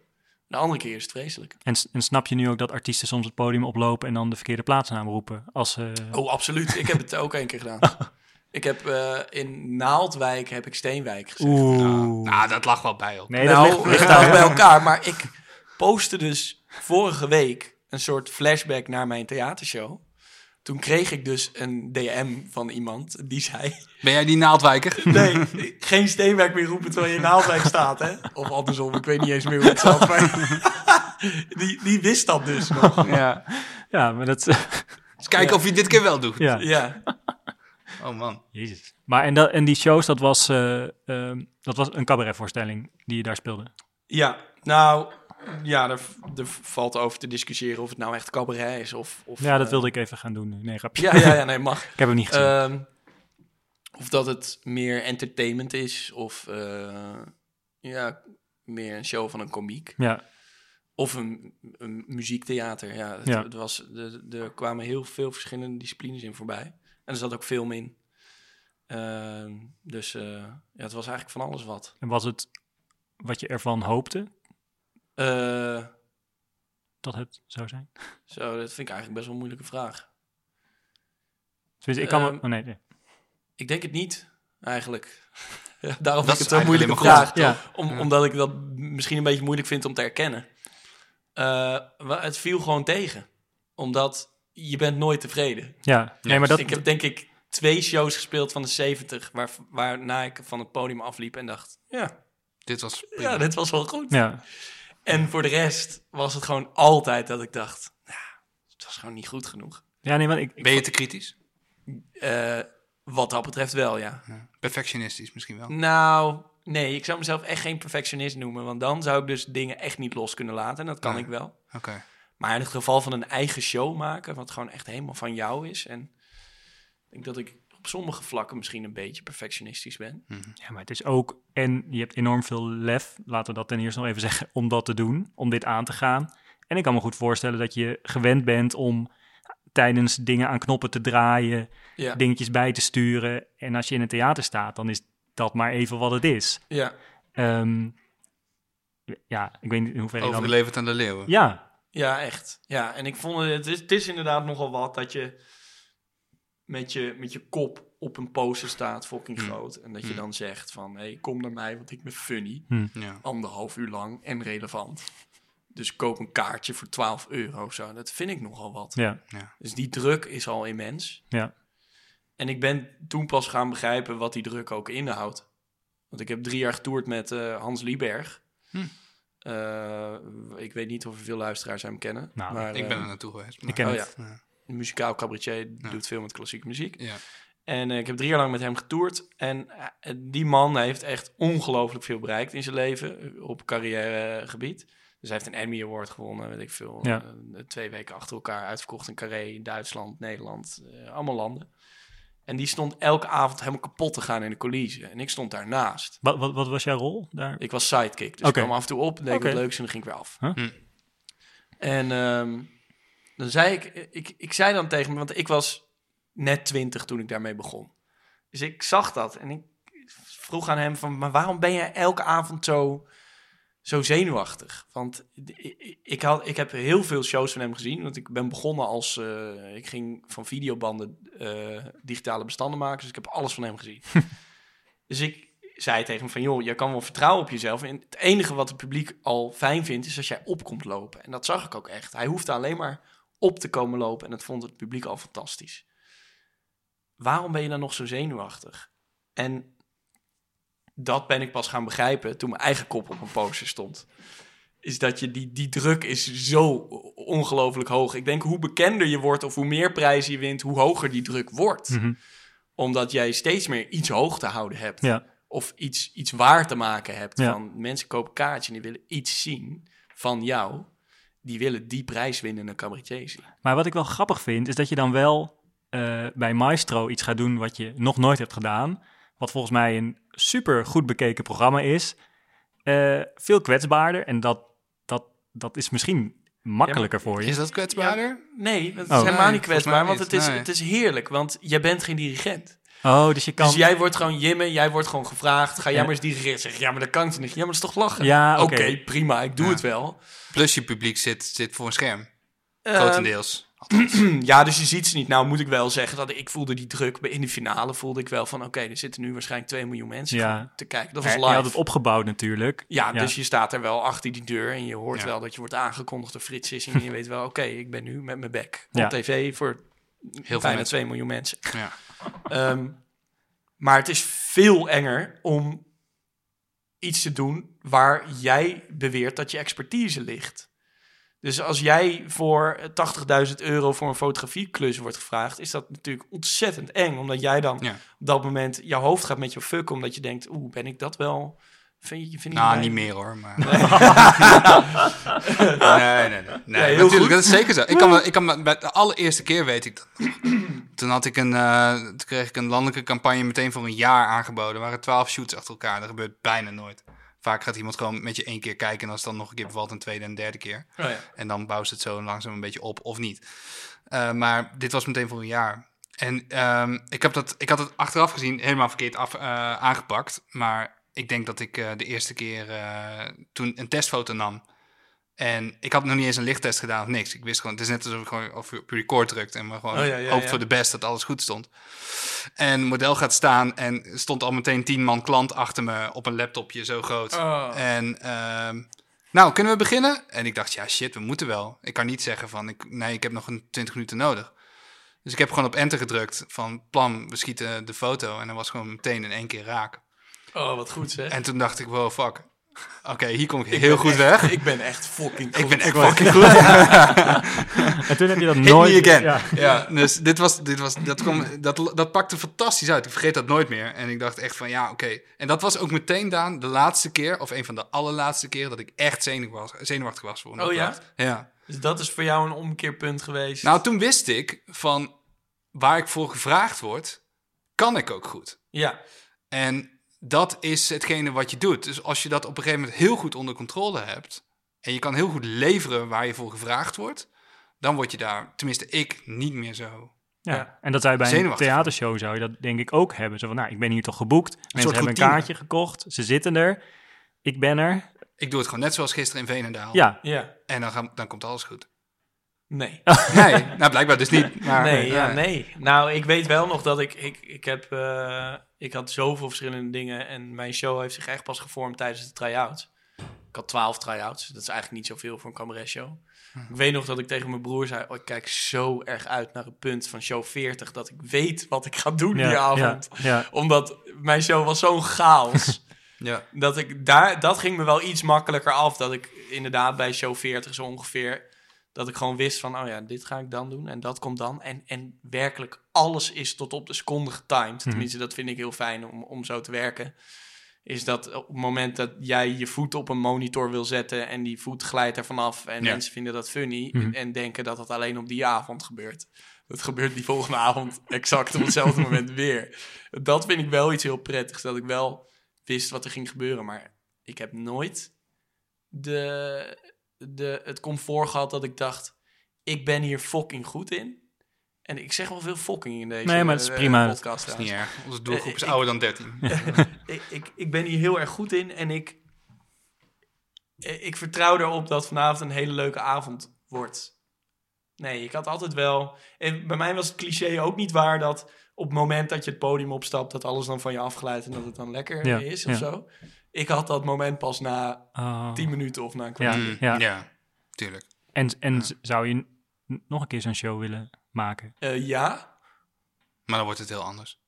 De andere keer is het vreselijk. En, en snap je nu ook dat artiesten soms het podium oplopen en dan de verkeerde plaatsnaam roepen? Als, Oh, absoluut. Ik heb het ook één keer gedaan. Ik heb eh, in Naaldwijk heb ik Steenwijk gezegd. Oeh. Nou, dat lag wel bij op. nee, nou, dat ligt, daar. bij elkaar. Maar ik postte dus vorige week een soort flashback naar mijn theatershow. Toen kreeg ik dus een DM van iemand die zei... Ben jij die naaldwijker? Nee, geen Steenwijk meer roepen terwijl je in Naaldwijk staat, hè? Of andersom, ik weet niet eens meer hoe het zat. Maar die, die wist dat dus nog. ja. Ja, maar dat... Eens kijken of je dit keer wel doet. ja. Ja, Oh man. Jezus. Maar en, dat, en die shows, dat was, eh, ehm, dat was een cabaretvoorstelling die je daar speelde? ja. nou... Ja, er, er valt over te discussiëren of het nou echt cabaret is of... of Ja, dat eh, wilde ik even gaan doen. Nee, grapje. Ja, ja, ja, nee, mag. Ik heb hem niet gezien. Ehm, of dat het meer entertainment is, of eh, ja, meer een show van een komiek. ja, Of een, een muziektheater. Ja, het, Ja. het was, de, er kwamen heel veel verschillende disciplines in voorbij. En er zat ook film in. Ehm, dus eh, ja, het was eigenlijk van alles wat. en was het wat je ervan hoopte Eh, dat het zou zijn? zo, dat vind ik eigenlijk best wel een moeilijke vraag. Tenminste, ik kan me... Ehm, Oh nee, nee. Ik denk het niet, eigenlijk. Ja, daarom Dat vind ik is het een moeilijke eigenlijk vraag. Ja, Om, Ja. Omdat ik dat misschien een beetje moeilijk vind om te erkennen. Eh, wa- het viel gewoon tegen. Omdat je bent nooit tevreden. ja. Nee, maar dat... Ik heb denk ik twee shows gespeeld van de 70... Waar, waarna ik van het podium afliep en dacht... Ja, Dit was prima. ja dit was wel goed. Ja, En voor de rest was het gewoon altijd dat ik dacht... Nou, het was gewoon niet goed genoeg. Ja, nee, maar ik, ik Ben je te kritisch? Eh, wat dat betreft wel, ja. Ja. Perfectionistisch misschien wel. Nou, nee, ik zou mezelf echt geen perfectionist noemen. Want dan zou ik dus dingen echt niet los kunnen laten. En dat kan Nee. ik wel. Oké. Maar in het geval van een eigen show maken, wat gewoon echt helemaal van jou is. En ik denk dat ik op sommige vlakken misschien een beetje perfectionistisch ben. Ja, maar het is ook, en je hebt enorm veel lef, laten we dat ten eerste nog even zeggen, om dat te doen, om dit aan te gaan. En ik kan me goed voorstellen dat je gewend bent om tijdens dingen aan knoppen te draaien, Ja, dingetjes bij te sturen. En als je in een theater staat, dan is dat maar even wat het is. ja, Ehm, ja, ik weet niet in hoeverre je dan... Aan de leeuwen. Ja, ja, echt. Ja, en ik vond het, het is, het is inderdaad nogal wat dat je met je, met je kop op een poster staat, fucking Hmm. groot. En dat je Hmm. dan zegt van, hé, hey, kom naar mij, want ik ben funny. Ja. Anderhalf uur lang en relevant. Dus koop een kaartje voor 12 euro of zo. Dat vind ik nogal wat. ja, Dus die druk is al immens. ja. En ik ben toen pas gaan begrijpen wat die druk ook inhoudt. Want ik heb drie jaar getoerd met eh, Hans Lieberg. Hm. Eh, ik weet niet of er veel luisteraars hem kennen. Nou, maar, Ik ben eh, er naartoe geweest. Ik ken Oh het. Ja. Muzikaal cabaretier, Ja. doet veel met klassieke muziek. Ja. En eh, ik heb drie jaar lang met hem getoerd. En eh, die man heeft echt ongelooflijk veel bereikt in zijn leven eh, op carrièregebied. Dus hij heeft een Emmy Award gewonnen, weet ik veel. Ja. Twee weken achter elkaar uitverkocht in Carré, in Duitsland, Nederland, allemaal landen. En die stond elke avond helemaal kapot te gaan in de coulissen. En ik stond daarnaast. Wat, wat, wat was jouw rol daar? Ik was sidekick, dus ik kwam af en toe op, deed ik Oké. wat leuks en dan ging ik weer af. Huh? Hm. En ehm, dan zei ik, ik, ik zei dan tegen me, want ik was net twintig toen ik daarmee begon. Dus ik zag dat en ik vroeg aan hem van, maar waarom ben je elke avond zo, zo zenuwachtig? Want ik, had, ik heb heel veel shows van hem gezien, want ik ben begonnen als, eh, ik ging van videobanden eh, digitale bestanden maken, dus ik heb alles van hem gezien. dus ik zei tegen hem van, joh, je kan wel vertrouwen op jezelf. En het enige wat het publiek al fijn vindt, is als jij op komt lopen. En dat zag ik ook echt. Hij hoefde alleen maar op te komen lopen en dat vond het publiek al fantastisch. Waarom ben je dan nog zo zenuwachtig? En dat ben ik pas gaan begrijpen toen mijn eigen kop op een poster stond. Is dat je die, die druk is zo ongelooflijk hoog. Ik denk hoe bekender je wordt of hoe meer prijzen je wint, hoe hoger die druk wordt. Mhm. Omdat jij steeds meer iets hoog te houden hebt Ja, of iets, iets waar te maken hebt. Ja. Van mensen kopen kaartjes en die willen iets zien van jou. Die willen die prijs winnen in een cabaretier zien. maar wat ik wel grappig vind, is dat je dan wel eh, bij Maestro iets gaat doen wat je nog nooit hebt gedaan. Wat volgens mij een super goed bekeken programma is. Eh, veel kwetsbaarder en dat, dat, dat is misschien makkelijker voor je. Is dat kwetsbaarder? Nee, dat is Oh. helemaal niet kwetsbaar, want het is, nee. het is heerlijk. Want jij bent geen dirigent. Oh, dus je kan... Dus jij wordt gewoon Jimme, jij wordt gewoon gevraagd. Ga jij Ja. maar eens dirigeren. Zeg, ja, maar dat kan ik toch niet. Ja, maar dat is toch lachen? Ja, Oké, prima, ik doe Ja. het wel. Plus je publiek zit, zit voor een scherm. Ehm, Grotendeels. Ja, dus je ziet ze niet. Nou moet ik wel zeggen dat ik voelde die druk. In de finale voelde ik wel van... Oké, er zitten nu waarschijnlijk 2 miljoen mensen Ja. te kijken. Dat was je live. had het opgebouwd natuurlijk. Ja, Ja. dus je staat er wel achter die deur en je hoort Ja. wel dat je wordt aangekondigd door Frits Sissing. En je weet wel, oké, ik ben nu met mijn bek op Ja. tv voor veel bijna mensen. 2 miljoen mensen. Ja. Ehm, maar het is veel enger om iets te doen waar jij beweert dat je expertise ligt. Dus als jij voor 80.000 euro voor een fotografieklus wordt gevraagd, is dat natuurlijk ontzettend eng. Omdat jij dan Ja. op dat moment jouw hoofd gaat met je fuck, omdat je denkt, oeh, ben ik dat wel? Vind je, vind je Nou, mij- niet meer hoor. Maar... nee, nee, nee. natuurlijk, goed. dat is zeker zo. Ik kan, me- ik kan, me- bij de allereerste keer weet ik dat. Toen, had ik een, eh, toen kreeg ik een landelijke campagne meteen voor een jaar aangeboden. Er waren twaalf shoots achter elkaar. Dat gebeurt bijna nooit. Vaak gaat iemand gewoon met je één keer kijken en als het dan nog een keer bevalt, een tweede en derde keer. Oh ja. En dan bouwt het zo langzaam een beetje op of niet. Eh, maar dit was meteen voor een jaar. En ehm, ik, heb dat, ik had het achteraf gezien helemaal verkeerd af, eh, aangepakt. Maar ik denk dat ik eh, de eerste keer eh, toen een testfoto nam. En ik had nog niet eens een lichttest gedaan of niks. Ik wist gewoon, het is net alsof ik gewoon op op record drukte en maar gewoon Oh ja, ja, hoopt ja. voor de best dat alles goed stond. En model gaat staan en stond al meteen tien man klant achter me op een laptopje zo groot. Oh. En ehm, nou, kunnen we beginnen? En ik dacht, ja shit, we moeten wel. Ik kan niet zeggen van, ik, nee, ik heb nog een 20 minuten nodig. Dus ik heb gewoon op enter gedrukt van, plan, we schieten de foto. En dan was gewoon meteen in één keer raak. Oh, wat goed zeg. En toen dacht ik, wow, fuck. Oké, hier kom ik heel goed echt- weg. Ik ben echt fucking Ik goed. ben echt fucking goed. En toen heb je dat Hit nooit... me again. Ja. Ja, dus dit was, dit was, dat, kwam, dat, dat pakte fantastisch uit. Ik vergeet dat nooit meer. En ik dacht echt van, ja, oké. En dat was ook meteen, Daan, de laatste keer, of een van de allerlaatste keren, dat ik echt zenuwachtig was, zenuwachtig was voor een Oh ja? opdracht. Ja. Dus dat is voor jou een omkeerpunt geweest. Nou, toen wist ik van waar ik voor gevraagd word, kan ik ook goed. ja, En dat is hetgene wat je doet. Dus als je dat op een gegeven moment heel goed onder controle hebt en je kan heel goed leveren waar je voor gevraagd wordt, dan word je daar, tenminste ik, niet meer zo. Ja. Ja. En dat zou je bij een theatershow zou je dat denk ik ook hebben. Zo van, nou, ik ben hier toch geboekt. Mensen soort hebben een kaartje gekocht. Ze zitten er. Ik ben er. Ik doe het gewoon net zoals gisteren in Veenendaal. Ja, ja. En dan, gaan, dan komt alles goed. Nee. Nee, nou blijkbaar dus niet. Maar, nee, ja, eh, nee. Nou, ik weet wel nog dat ik... Ik, ik, heb, eh, ik had zoveel verschillende dingen. En mijn show heeft zich echt pas gevormd tijdens de try-outs. Ik had twaalf try-outs. Dat is eigenlijk niet zoveel voor een cabaret show. Ik weet nog dat ik tegen mijn broer zei... Oh, ik kijk zo erg uit naar het punt van show 40... dat ik weet wat ik ga doen ja, die avond. Ja, ja. Omdat mijn show was zo'n chaos... Ja. dat ik daar... Dat ging me wel iets makkelijker af. Dat ik inderdaad bij show 40 zo ongeveer... Dat ik gewoon wist van, oh ja, dit ga ik dan doen en dat komt dan. En, en werkelijk alles is tot op de seconde getimed. Mhm. Tenminste, dat vind ik heel fijn om, om zo te werken. Is dat op het moment dat jij je voet op een monitor wil zetten... en die voet glijdt er vanaf en Ja. mensen vinden dat funny... Mhm. en denken dat dat alleen op die avond gebeurt. Dat gebeurt die volgende avond exact op hetzelfde moment weer. Dat vind ik wel iets heel prettigs. Dat ik wel wist wat er ging gebeuren. Maar ik heb nooit de, de, het comfort gehad dat ik dacht... ik ben hier fucking goed in. En ik zeg wel veel fucking in deze Nee, maar het is eh, prima. podcast. Dat is niet erg. Onze doelgroep is Eh, ik- ouder dan 13. ik, ik, ik ben hier heel erg goed in en ik, eh, ik vertrouw erop dat vanavond een hele leuke avond wordt. Nee, ik had altijd wel. En bij mij was het cliché ook niet waar dat op het moment dat je het podium opstapt, dat alles dan van je afglijdt en dat het dan lekker Ja, is of ja. zo. Ik had dat moment pas na Oh. 10 minuten of na een kwartier. Ja. ja, tuurlijk. En, en Ja. zou je nog een keer zo'n show willen maken? Eh, ja, Maar dan wordt het heel anders.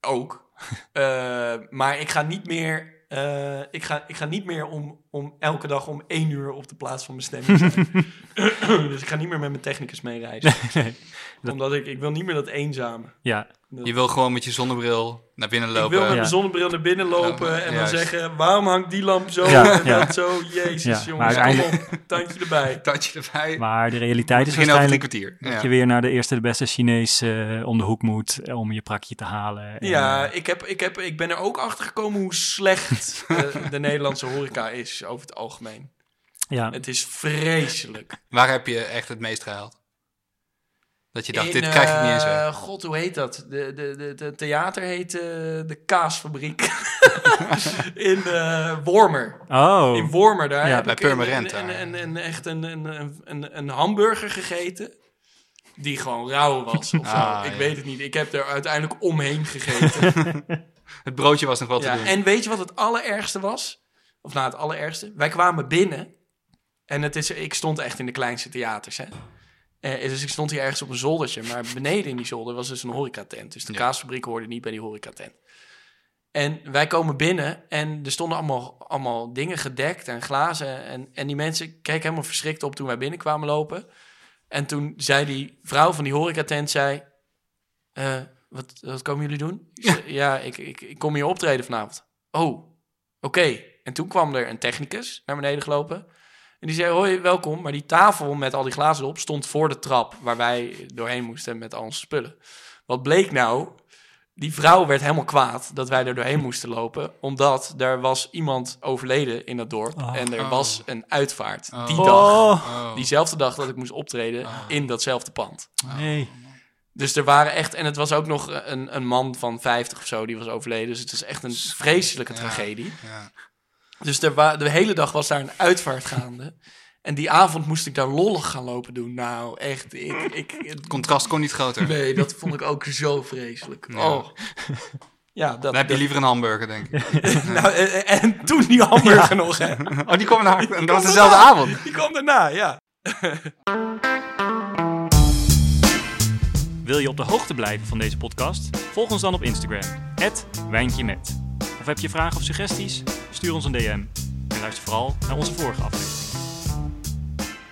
ook. Eh, maar ik ga niet meer. eh, ik, ga, ik ga niet meer om, om elke dag om één uur op de plaats van mijn stemming zijn. dus ik ga niet meer met mijn technicus meereizen. nee. Dat- Omdat ik, ik wil niet meer dat eenzame. Ja, Dat- Je wil gewoon met je zonnebril naar binnen ik lopen. wil met Ja. mijn zonnebril naar binnen lopen Ja, en dan zeggen... waarom hangt die lamp zo Ja, en ja. dat zo? Jezus, Ja, jongens, maar uiteindelijk- kom op, tandje erbij. Tatje erbij. maar de realiteit is waarschijnlijk kwartier. dat Ja. je weer naar de eerste de beste Chinees eh, om de hoek moet eh, om je prakje te halen. En, Ja, eh, ik, heb, ik, heb, ik ben er ook achter gekomen hoe slecht de Nederlandse horeca is over het algemeen. ja. Het is vreselijk. Waar heb je echt het meest gehaald? Dat je dacht, In, dit krijg ik niet eens eh, weg. God, hoe heet dat? De, de, de, de theater heet eh, de Kaasfabriek. in eh Wormer. Oh, In Wormer, daar Ja, heb bij ik een, Purmerend een, een, een, echt een, een, een, een, hamburger gegeten. Die gewoon rauw was of zo. Ah, ik ja. weet het niet. Ik heb er uiteindelijk omheen gegeten. Het broodje was nog wel te ja, doen. en weet je wat het allerergste was? Of nou, het allerergste. Wij kwamen binnen. En het is, ik stond echt in de kleinste theaters, hè. Eh, dus ik stond hier ergens op een zoldertje. Maar beneden in die zolder was dus een horecatent. Dus de Ja. kaasfabriek hoorde niet bij die horecatent. En wij komen binnen en er stonden allemaal, allemaal dingen gedekt en glazen. En, en die mensen keken helemaal verschrikt op toen wij binnenkwamen lopen. En toen zei die vrouw van die horecatent, zei... eh, wat, wat komen jullie doen? Ja, ik, ik, ik kom hier optreden vanavond. Oh, oké. En toen kwam er een technicus naar beneden gelopen. En die zei, hoi, welkom. Maar die tafel met al die glazen erop stond voor de trap... waar wij doorheen moesten met al onze spullen. Wat bleek nou? Die vrouw werd helemaal kwaad dat wij er doorheen moesten lopen... omdat er was iemand overleden in dat dorp... Oh. en er Oh. was een uitvaart Oh. die dag. Diezelfde dag dat ik moest optreden Oh. in datzelfde pand. nee. Dus er waren echt, en het was ook nog een, een man van 50 of zo die was overleden. Dus het is echt een vreselijke Ja. tragedie. Ja. Dus er wa- de hele dag was daar een uitvaart gaande. En die avond moest ik daar lollig gaan lopen doen. Nou, echt. Ik, ik, Het contrast kon niet groter. nee, dat vond ik ook zo vreselijk. Ja. Oh. Ja, dat, Dan heb je liever een hamburger, denk ik. nou, en, en toen die hamburger nog, hè. Oh, die kwam na. En dat was dezelfde daarna. avond. Die kwam daarna, ja. Wil je op de hoogte blijven van deze podcast? Volg ons dan op Instagram, wijntje met. Of heb je vragen of suggesties? Stuur ons een DM. En luister vooral naar onze vorige aflevering.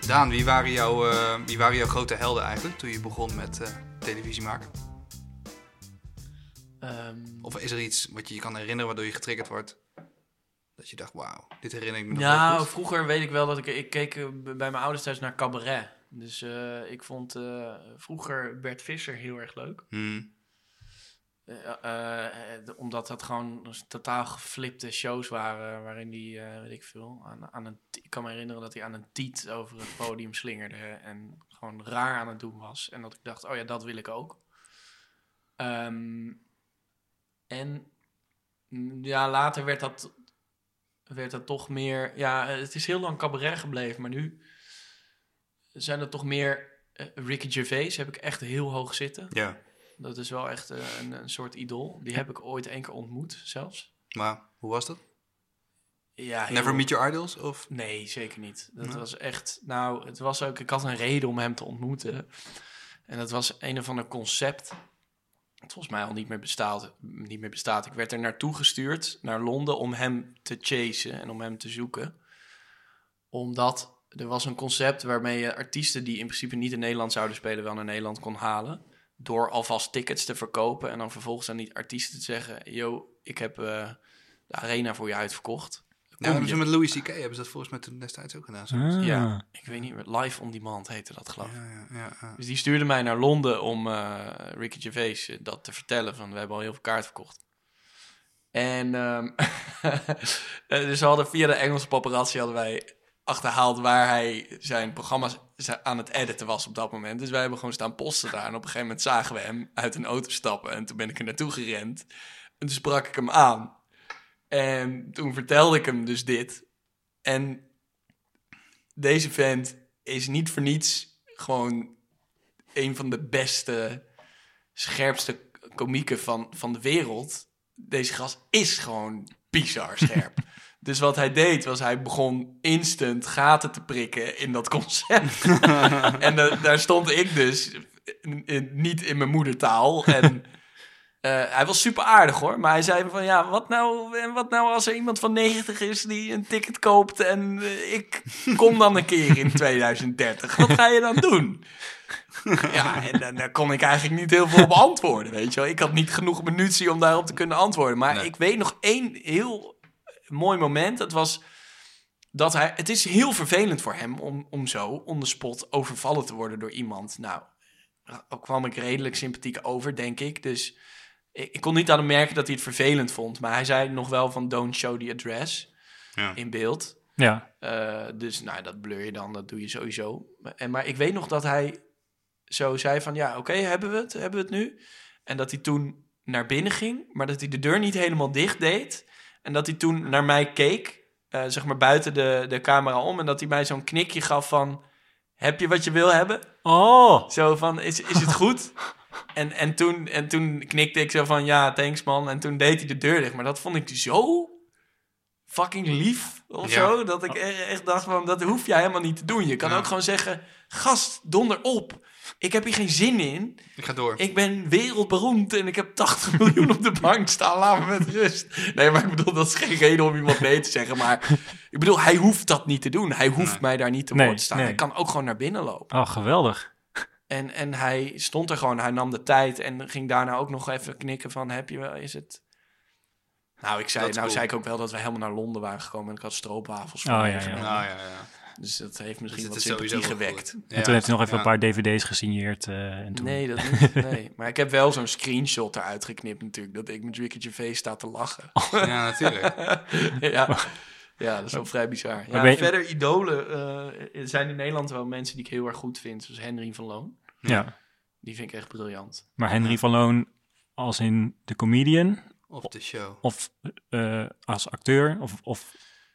Daan, wie waren, jouw, eh, wie waren jouw grote helden eigenlijk toen je begon met eh, televisie maken? Ehm, Of is er iets wat je je kan herinneren waardoor je getriggerd wordt? Dat je dacht, wauw, dit herinner ik me nog nou, vroeger weet ik wel dat ik... Ik keek eh, bij mijn ouders thuis naar cabaret. Dus eh, ik vond eh, vroeger Bert Visser heel erg leuk. Hmm. Eh, eh, de- omdat dat gewoon totaal geflipte shows waren, waarin die, eh, weet ik veel, aan, aan een, ik kan me herinneren dat hij aan een tiet over het podium slingerde en gewoon raar aan het doen was. En dat ik dacht, oh ja, dat wil ik ook. Ehm, en ja, later werd dat, werd dat toch meer, ja, het is heel lang cabaret gebleven, maar nu zijn er toch meer, eh, Ricky Gervais heb ik echt heel hoog zitten. Ja, Dat is wel echt eh, een, een soort idool. Die heb ik ooit één keer ontmoet, zelfs. maar hoe was dat? Ja, heel- Never meet your idols? Of? Nee, zeker niet. Dat Nee? was echt... Nou, het was ook... Ik had een reden om hem te ontmoeten. En dat was een of ander concept... Dat volgens mij al niet meer bestaat. Niet meer bestaat. Ik werd er naartoe gestuurd, naar Londen, om hem te chasen en om hem te zoeken. Omdat er was een concept waarmee je artiesten die in principe niet in Nederland zouden spelen, wel naar Nederland kon halen. Door alvast tickets te verkopen en dan vervolgens aan die artiesten te zeggen: Yo, ik heb eh, de arena voor je uitverkocht. Ja, Kom hebben ze met Louis C.K. hebben ze dat volgens mij toen destijds ook gedaan. Ah. Ja, ik weet niet meer. Live on Demand heette dat, geloof ik. Ja, ja, ja, ja. Dus die stuurde mij naar Londen om eh, Ricky Gervais eh, dat te vertellen. Van, we hebben al heel veel kaart verkocht. En ehm, eh, dus we hadden via de Engelse paparazzi hadden wij achterhaald waar hij zijn programma's aan het editen was op dat moment. Dus wij hebben gewoon staan posten daar. En op een gegeven moment zagen we hem uit een auto stappen. En toen ben ik er naartoe gerend. En toen sprak ik hem aan. En toen vertelde ik hem dus dit. En deze vent is niet voor niets gewoon een van de beste, scherpste komieken van, van de wereld. Deze gast is gewoon bizar scherp. dus wat hij deed was hij begon instant gaten te prikken in dat concept. en daar stond ik dus in- in- niet in mijn moedertaal. En eh, hij was super aardig hoor. Maar hij zei van ja, wat nou, en wat nou als er iemand van 90 is die een ticket koopt en eh, ik kom dan een keer in 2030. Wat ga je dan doen? Ja, en daar kon ik eigenlijk niet heel veel op antwoorden, weet je wel. Ik had niet genoeg munitie om daarop te kunnen antwoorden. Maar Nee. ik weet nog één heel mooi moment. Dat was dat hij... Het is heel vervelend voor hem om, om zo on the spot overvallen te worden door iemand. Nou, ook kwam ik redelijk sympathiek over, denk ik. Dus ik, ik kon niet aan hem merken dat hij het vervelend vond. Maar hij zei nog wel van don't show the address Ja. in beeld. Ja. Eh, dus nou, dat blur je dan, dat doe je sowieso. En, maar ik weet nog dat hij zo zei van, ja, oké, hebben we het? Hebben we het nu? En dat hij toen naar binnen ging, maar dat hij de deur niet helemaal dicht deed. En dat hij toen naar mij keek, eh, zeg maar buiten de, de camera om. En dat hij mij zo'n knikje gaf van, heb je wat je wil hebben? Oh! Zo van, is, is het goed? En, en, toen, en toen knikte ik zo van, ja, thanks man. En toen deed hij de deur dicht. Maar dat vond ik zo fucking lief of Ja. zo. Dat ik echt dacht van, dat hoef jij helemaal niet te doen. Je kan Ja. ook gewoon zeggen, gast, donder op. Ik heb hier geen zin in. Ik ga door. Ik ben wereldberoemd en ik heb 80 miljoen op de bank staan. Laat me met rust. Nee, maar ik bedoel, dat is geen reden om iemand nee te zeggen. Maar ik bedoel, hij hoeft dat niet te doen. Hij hoeft Nee. mij daar niet te Nee, woord te staan. nee. Hij kan ook gewoon naar binnen lopen. Oh, geweldig. En, en hij stond er gewoon, hij nam de tijd en ging daarna ook nog even knikken van, heb je wel, is het... Nou, ik zei, nou cool. zei ik ook wel dat we helemaal naar Londen waren gekomen en ik had stroopwafels voor Oh, me ja, ja, ja. Dus dat heeft misschien Dus wat sympathie gewekt. goed. En toen heeft hij nog even ja. een paar dvd's gesigneerd. eh, en toen... Nee, dat niet. Nee. Maar ik heb wel zo'n screenshot eruit geknipt natuurlijk, dat ik met Ricky Gervais sta te lachen. Ja, natuurlijk. ja. ja, dat is wel vrij bizar. Ja, je- Verder, idolen eh, er zijn in Nederland wel mensen die ik heel erg goed vind, zoals Henry van Loon. Ja. Die vind ik echt briljant. Maar Henry van Loon als in de comedian Of de show. of eh, als acteur of, of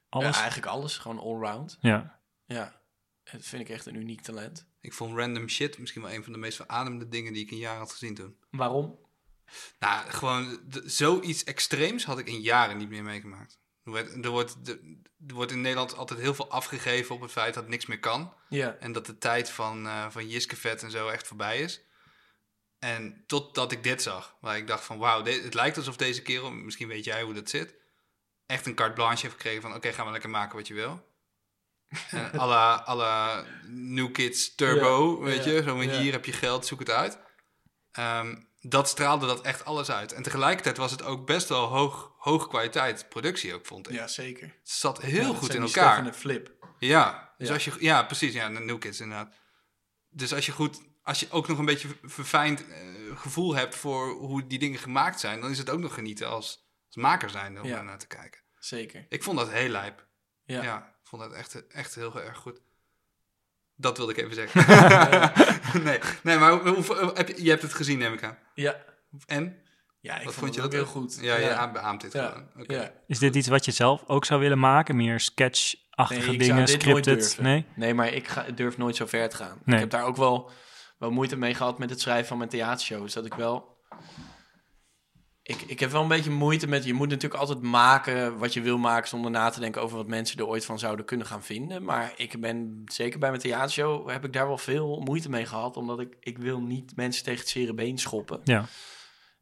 alles? Ja, eigenlijk alles, gewoon allround. Ja. Ja, dat vind ik echt een uniek talent. Ik vond random shit misschien wel een van de meest verademende dingen die ik in jaren had gezien toen. Waarom? Nou, gewoon zoiets extreems had ik in jaren niet meer meegemaakt. Er wordt, er, wordt, er wordt in Nederland altijd heel veel afgegeven op het feit dat niks meer kan. Ja, En dat de tijd van, eh van Jiske Vet en zo echt voorbij is. En totdat ik dit zag, waar ik dacht van wauw, het lijkt alsof deze kerel, misschien weet jij hoe dat zit, echt een carte blanche heeft gekregen van... oké, gaan we lekker maken wat je wil. En alle, alle New Kids Turbo, Ja, weet ja, je. Zo van hier heb je geld, zoek het uit. Ehm, dat straalde dat echt alles uit. En tegelijkertijd was het ook best wel hoog, hoog kwaliteit productie ook, vond ik. Ja, zeker. Het zat heel goed in elkaar. Stefan en Flip. Ja, dus als je, ja, precies. Ja, de New Kids inderdaad. Dus als je goed, als je ook nog een beetje verfijnd eh, gevoel hebt voor hoe die dingen gemaakt zijn, dan is het ook nog genieten als, als maker zijn om Ja. naar te kijken. Zeker. Ik vond dat heel lijp. Ja, Ja. Vond dat echt, echt heel erg goed. Dat wilde ik even zeggen. nee, nee, maar hoe, hoe- heb je, je hebt het gezien, neem ik aan. Ja. En? Ja, ik Wat vond, je het ook dat heel goed. Ja, je ja. beaamt dit Ja. gewoon. Oké. Ja. Is dit iets wat je zelf ook zou willen maken? Meer sketch-achtige Nee, dingen, scripted? Nee? Nee, maar ik ga, durf nooit zo ver te gaan. Nee. Ik heb daar ook wel, wel moeite mee gehad met het schrijven van mijn theatershows. Dat ik wel... Ik, ik heb wel een beetje moeite met... Je moet natuurlijk altijd maken wat je wil maken... zonder na te denken over wat mensen er ooit van zouden kunnen gaan vinden. Maar ik ben, zeker bij mijn theatershow... heb ik daar wel veel moeite mee gehad. Omdat ik, ik wil niet mensen tegen het zere been schoppen. Ja.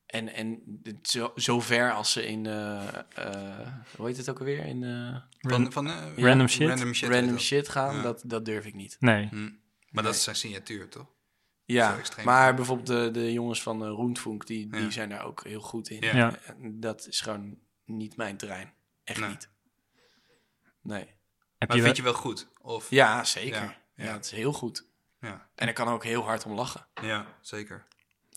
En, en zo, zo ver als ze in... eh, eh, hoe heet het ook alweer? In eh, Van, van, Random shit? Random shit. random gaan. Ja. Dat, dat durf ik niet. Nee. Hm. Maar dat is zijn signatuur, toch? Ja, maar bijvoorbeeld de, de jongens van uh, Roentfunk, die, die Ja. zijn daar ook heel goed in. Ja. Dat is gewoon niet mijn terrein. Echt Nee. niet. Nee. Heb Maar je, vind je wel goed? Of, Ja, zeker. Ja, Ja, ja. het is heel goed. ja. En ik kan er ook heel hard om lachen. ja, zeker.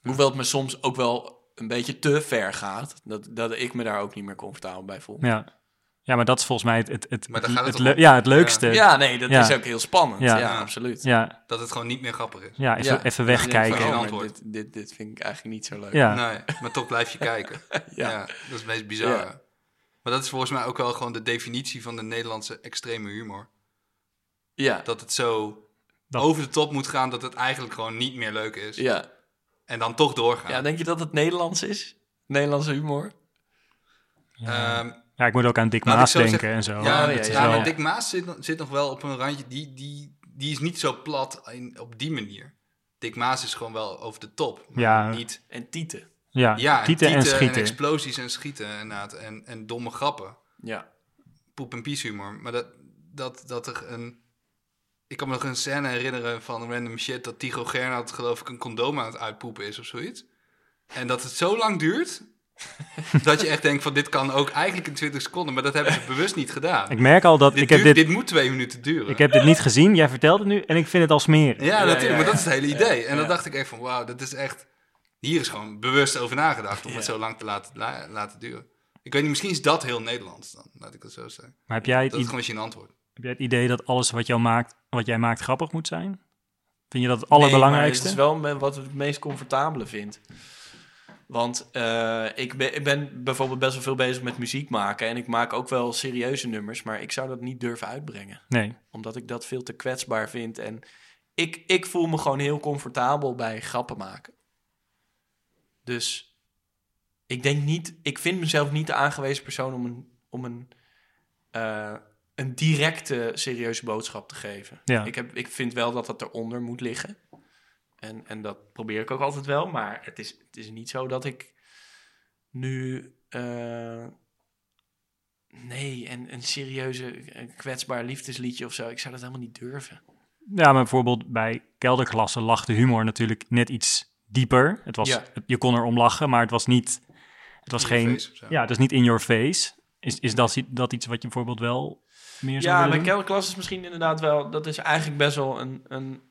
Hoewel het me soms ook wel een beetje te ver gaat. Dat, dat ik me daar ook niet meer comfortabel bij voel. ja. Ja, maar dat is volgens mij het, het, het, het ja, het leukste. Ja, nee, dat Ja. is ook heel spannend. Ja. Absoluut. ja, Dat het gewoon niet meer grappig is. even, Ja. even denkt wegkijken. oh, dit, dit, dit vind ik eigenlijk niet zo leuk. Ja. Nee, maar toch blijf je kijken. ja. Ja. dat is het meest bizarre. Ja. Maar dat is volgens mij ook wel gewoon de definitie van de Nederlandse extreme humor. Ja. Dat het zo Dat- over de top moet gaan dat het eigenlijk gewoon niet meer leuk is. Ja. En dan toch doorgaan. ja, denk je dat het Nederlands is? Nederlandse humor? Ja. Ehm, Ja, ik moet ook aan Dick Laat ik Maas zo denken zeggen- en zo. ja, ja, ja, maar Dick Maas zit, nog- zit nog wel op een randje. Die, die, die is niet zo plat in, op die manier. Dick Maas is gewoon wel over de top. Maar Ja. Niet, En Tieten. ja, ja, tieten en schieten. explosies en schieten inderdaad. En, en domme grappen. Ja. Poep en pies humor. Maar dat, dat, dat er een... Ik kan me nog een scène herinneren van random shit... dat Tycho Gernot geloof ik een condoom aan het uitpoepen is of zoiets. En dat het zo lang duurt... dat je echt denkt van dit kan ook eigenlijk in 20 seconden... maar dat hebben ze bewust niet gedaan. Ik merk al dat dit, ik heb duurt- dit, dit moet twee minuten duren. ik heb dit niet gezien. Jij vertelt het nu en ik vind het al smerig. Ja, Ja, natuurlijk, ja, maar dat is het hele idee. En dan ja. dacht ik echt van, wauw, dat is echt... Hier is gewoon bewust over nagedacht om Ja. het zo lang te laten, la- laten duren. Ik weet niet, misschien is dat heel Nederlands dan, laat ik het zo zeggen. Maar heb jij, het Dat is gewoon geen antwoord. heb jij het idee dat alles wat, jou maakt, wat jij maakt grappig moet zijn? Vind je dat het Nee, allerbelangrijkste? maar het is wel wat ik het meest comfortabele vind. Want eh, ik, ben, ik ben bijvoorbeeld best wel veel bezig met muziek maken. En ik maak ook wel serieuze nummers. Maar ik zou dat niet durven uitbrengen. Nee. Omdat ik dat veel te kwetsbaar vind. En ik, ik voel me gewoon heel comfortabel bij grappen maken. Dus ik denk niet... Ik vind mezelf niet de aangewezen persoon om een... Om een eh, een directe serieuze boodschap te geven. Ja. Ik, heb, ik vind wel dat dat eronder moet liggen. En, en dat probeer ik ook altijd wel. Maar het is, het is niet zo dat ik nu... eh, nee, en een serieuze, een kwetsbaar liefdesliedje of zo. Ik zou dat helemaal niet durven. Ja, maar bijvoorbeeld bij kelderklassen lag de humor natuurlijk net iets dieper. Het was, Ja. Je kon er om lachen, maar het was niet... Het was In your geen... face of zo. Ja, het is niet in your face. Is, is dat, dat iets wat je bijvoorbeeld wel meer zou Ja, bij doen? kelderklas is misschien inderdaad wel... Dat is eigenlijk best wel een, een,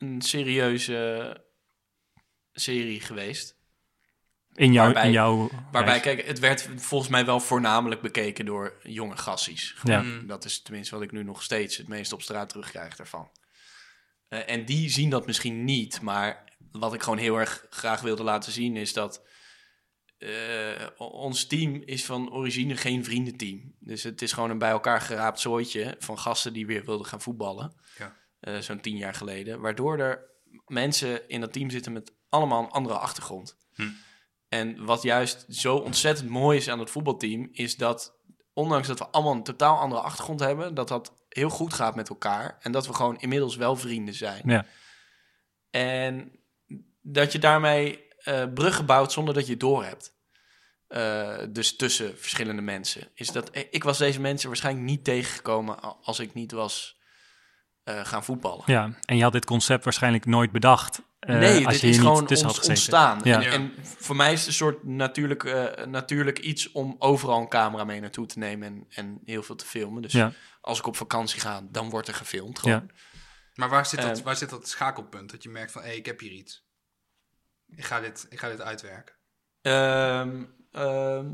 een serieuze serie geweest. In, jouw waarbij- in jouw... Waarbij, kijk, het werd volgens mij wel voornamelijk bekeken door jonge gassies. Ja. Mm. Dat is tenminste wat ik nu nog steeds het meest op straat terugkrijg daarvan. Eh, en die zien dat misschien niet, maar wat ik gewoon heel erg graag wilde laten zien is dat eh, ons team is van origine geen vriendenteam. Dus het is gewoon een bij elkaar geraapt zooitje van gasten die weer wilden gaan voetballen. Ja. Eh, Zo'n tien jaar geleden. Waardoor er mensen in dat team zitten met allemaal een andere achtergrond. Hm. En wat juist zo ontzettend mooi is aan het voetbalteam, is dat ondanks dat we allemaal een totaal andere achtergrond hebben, dat dat heel goed gaat met elkaar. En dat we gewoon inmiddels wel vrienden zijn. Ja. En dat je daarmee eh, bruggen bouwt zonder dat je het door hebt. eh, dus tussen verschillende mensen. Is dat, ik was deze mensen waarschijnlijk niet tegengekomen als ik niet was gaan voetballen. Ja, en je had dit concept waarschijnlijk nooit bedacht. eh, nee, als dit je is hier gewoon tussen had gezeten. ontstaan. Ja. En, en voor mij is het een soort natuurlijk, eh, natuurlijk iets om overal een camera mee naartoe te nemen en, en heel veel te filmen. Dus Ja. als ik op vakantie ga, dan wordt er gefilmd. Gewoon. Ja. Maar waar zit, dat, Eh, waar zit dat schakelpunt? Dat je merkt van, hé, ik heb hier iets. Ik ga dit, ik ga dit uitwerken. Ehm, ehm,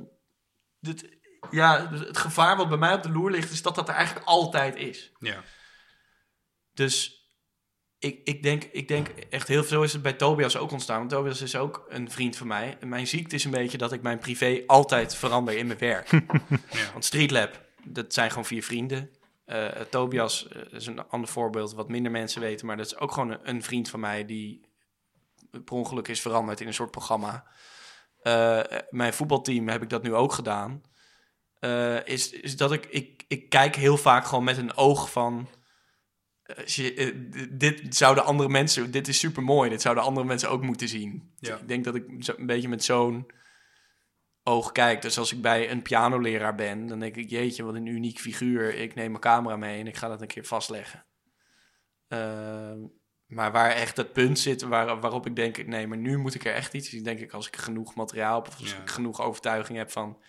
dit, ja, het gevaar wat bij mij op de loer ligt, is dat dat er eigenlijk altijd is. Ja. Dus ik, ik, denk, ik denk echt heel veel is het bij Tobias ook ontstaan. Want Tobias is ook een vriend van mij. En mijn ziekte is een beetje dat ik mijn privé altijd verander in mijn werk. Ja. Want Streetlab, dat zijn gewoon vier vrienden. Eh, Tobias eh, is een ander voorbeeld, wat minder mensen weten. Maar dat is ook gewoon een, een vriend van mij die per ongeluk is veranderd in een soort programma. Eh, mijn voetbalteam heb ik dat nu ook gedaan. Eh, is, is dat ik, ik, ik kijk heel vaak gewoon met een oog van... eh, als je, eh, d- dit zouden andere mensen, dit is super mooi, dit zouden andere mensen ook moeten zien. Ja. Ik denk dat ik een beetje met zo'n oog kijk. Dus als ik bij een pianoleraar ben, dan denk ik, jeetje, wat een uniek figuur. Ik neem mijn camera mee en ik ga dat een keer vastleggen. Ehm, maar waar echt het punt zit waar, waarop ik denk, nee, maar nu moet ik er echt iets. Dus denk ik, als ik genoeg materiaal heb, of als Ja. ik genoeg overtuiging heb van,